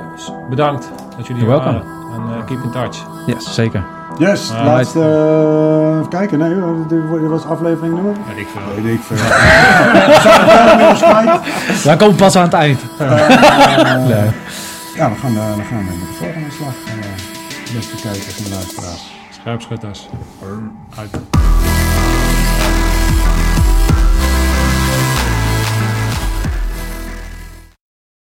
bedankt dat jullie hier welcome. waren. En eh, keep in touch. Yes, zeker. Yes, laatste. eh, even kijken, nee, dit dit was aflevering nummer. Weet ik veel. Weet ik veel. Wij komen pas aan het eind. Eh, Nee. Ja, we gaan, eh, we gaan met de volgende slag. eh, beste kijkers en luisteraars. Scherpschutters. Uit.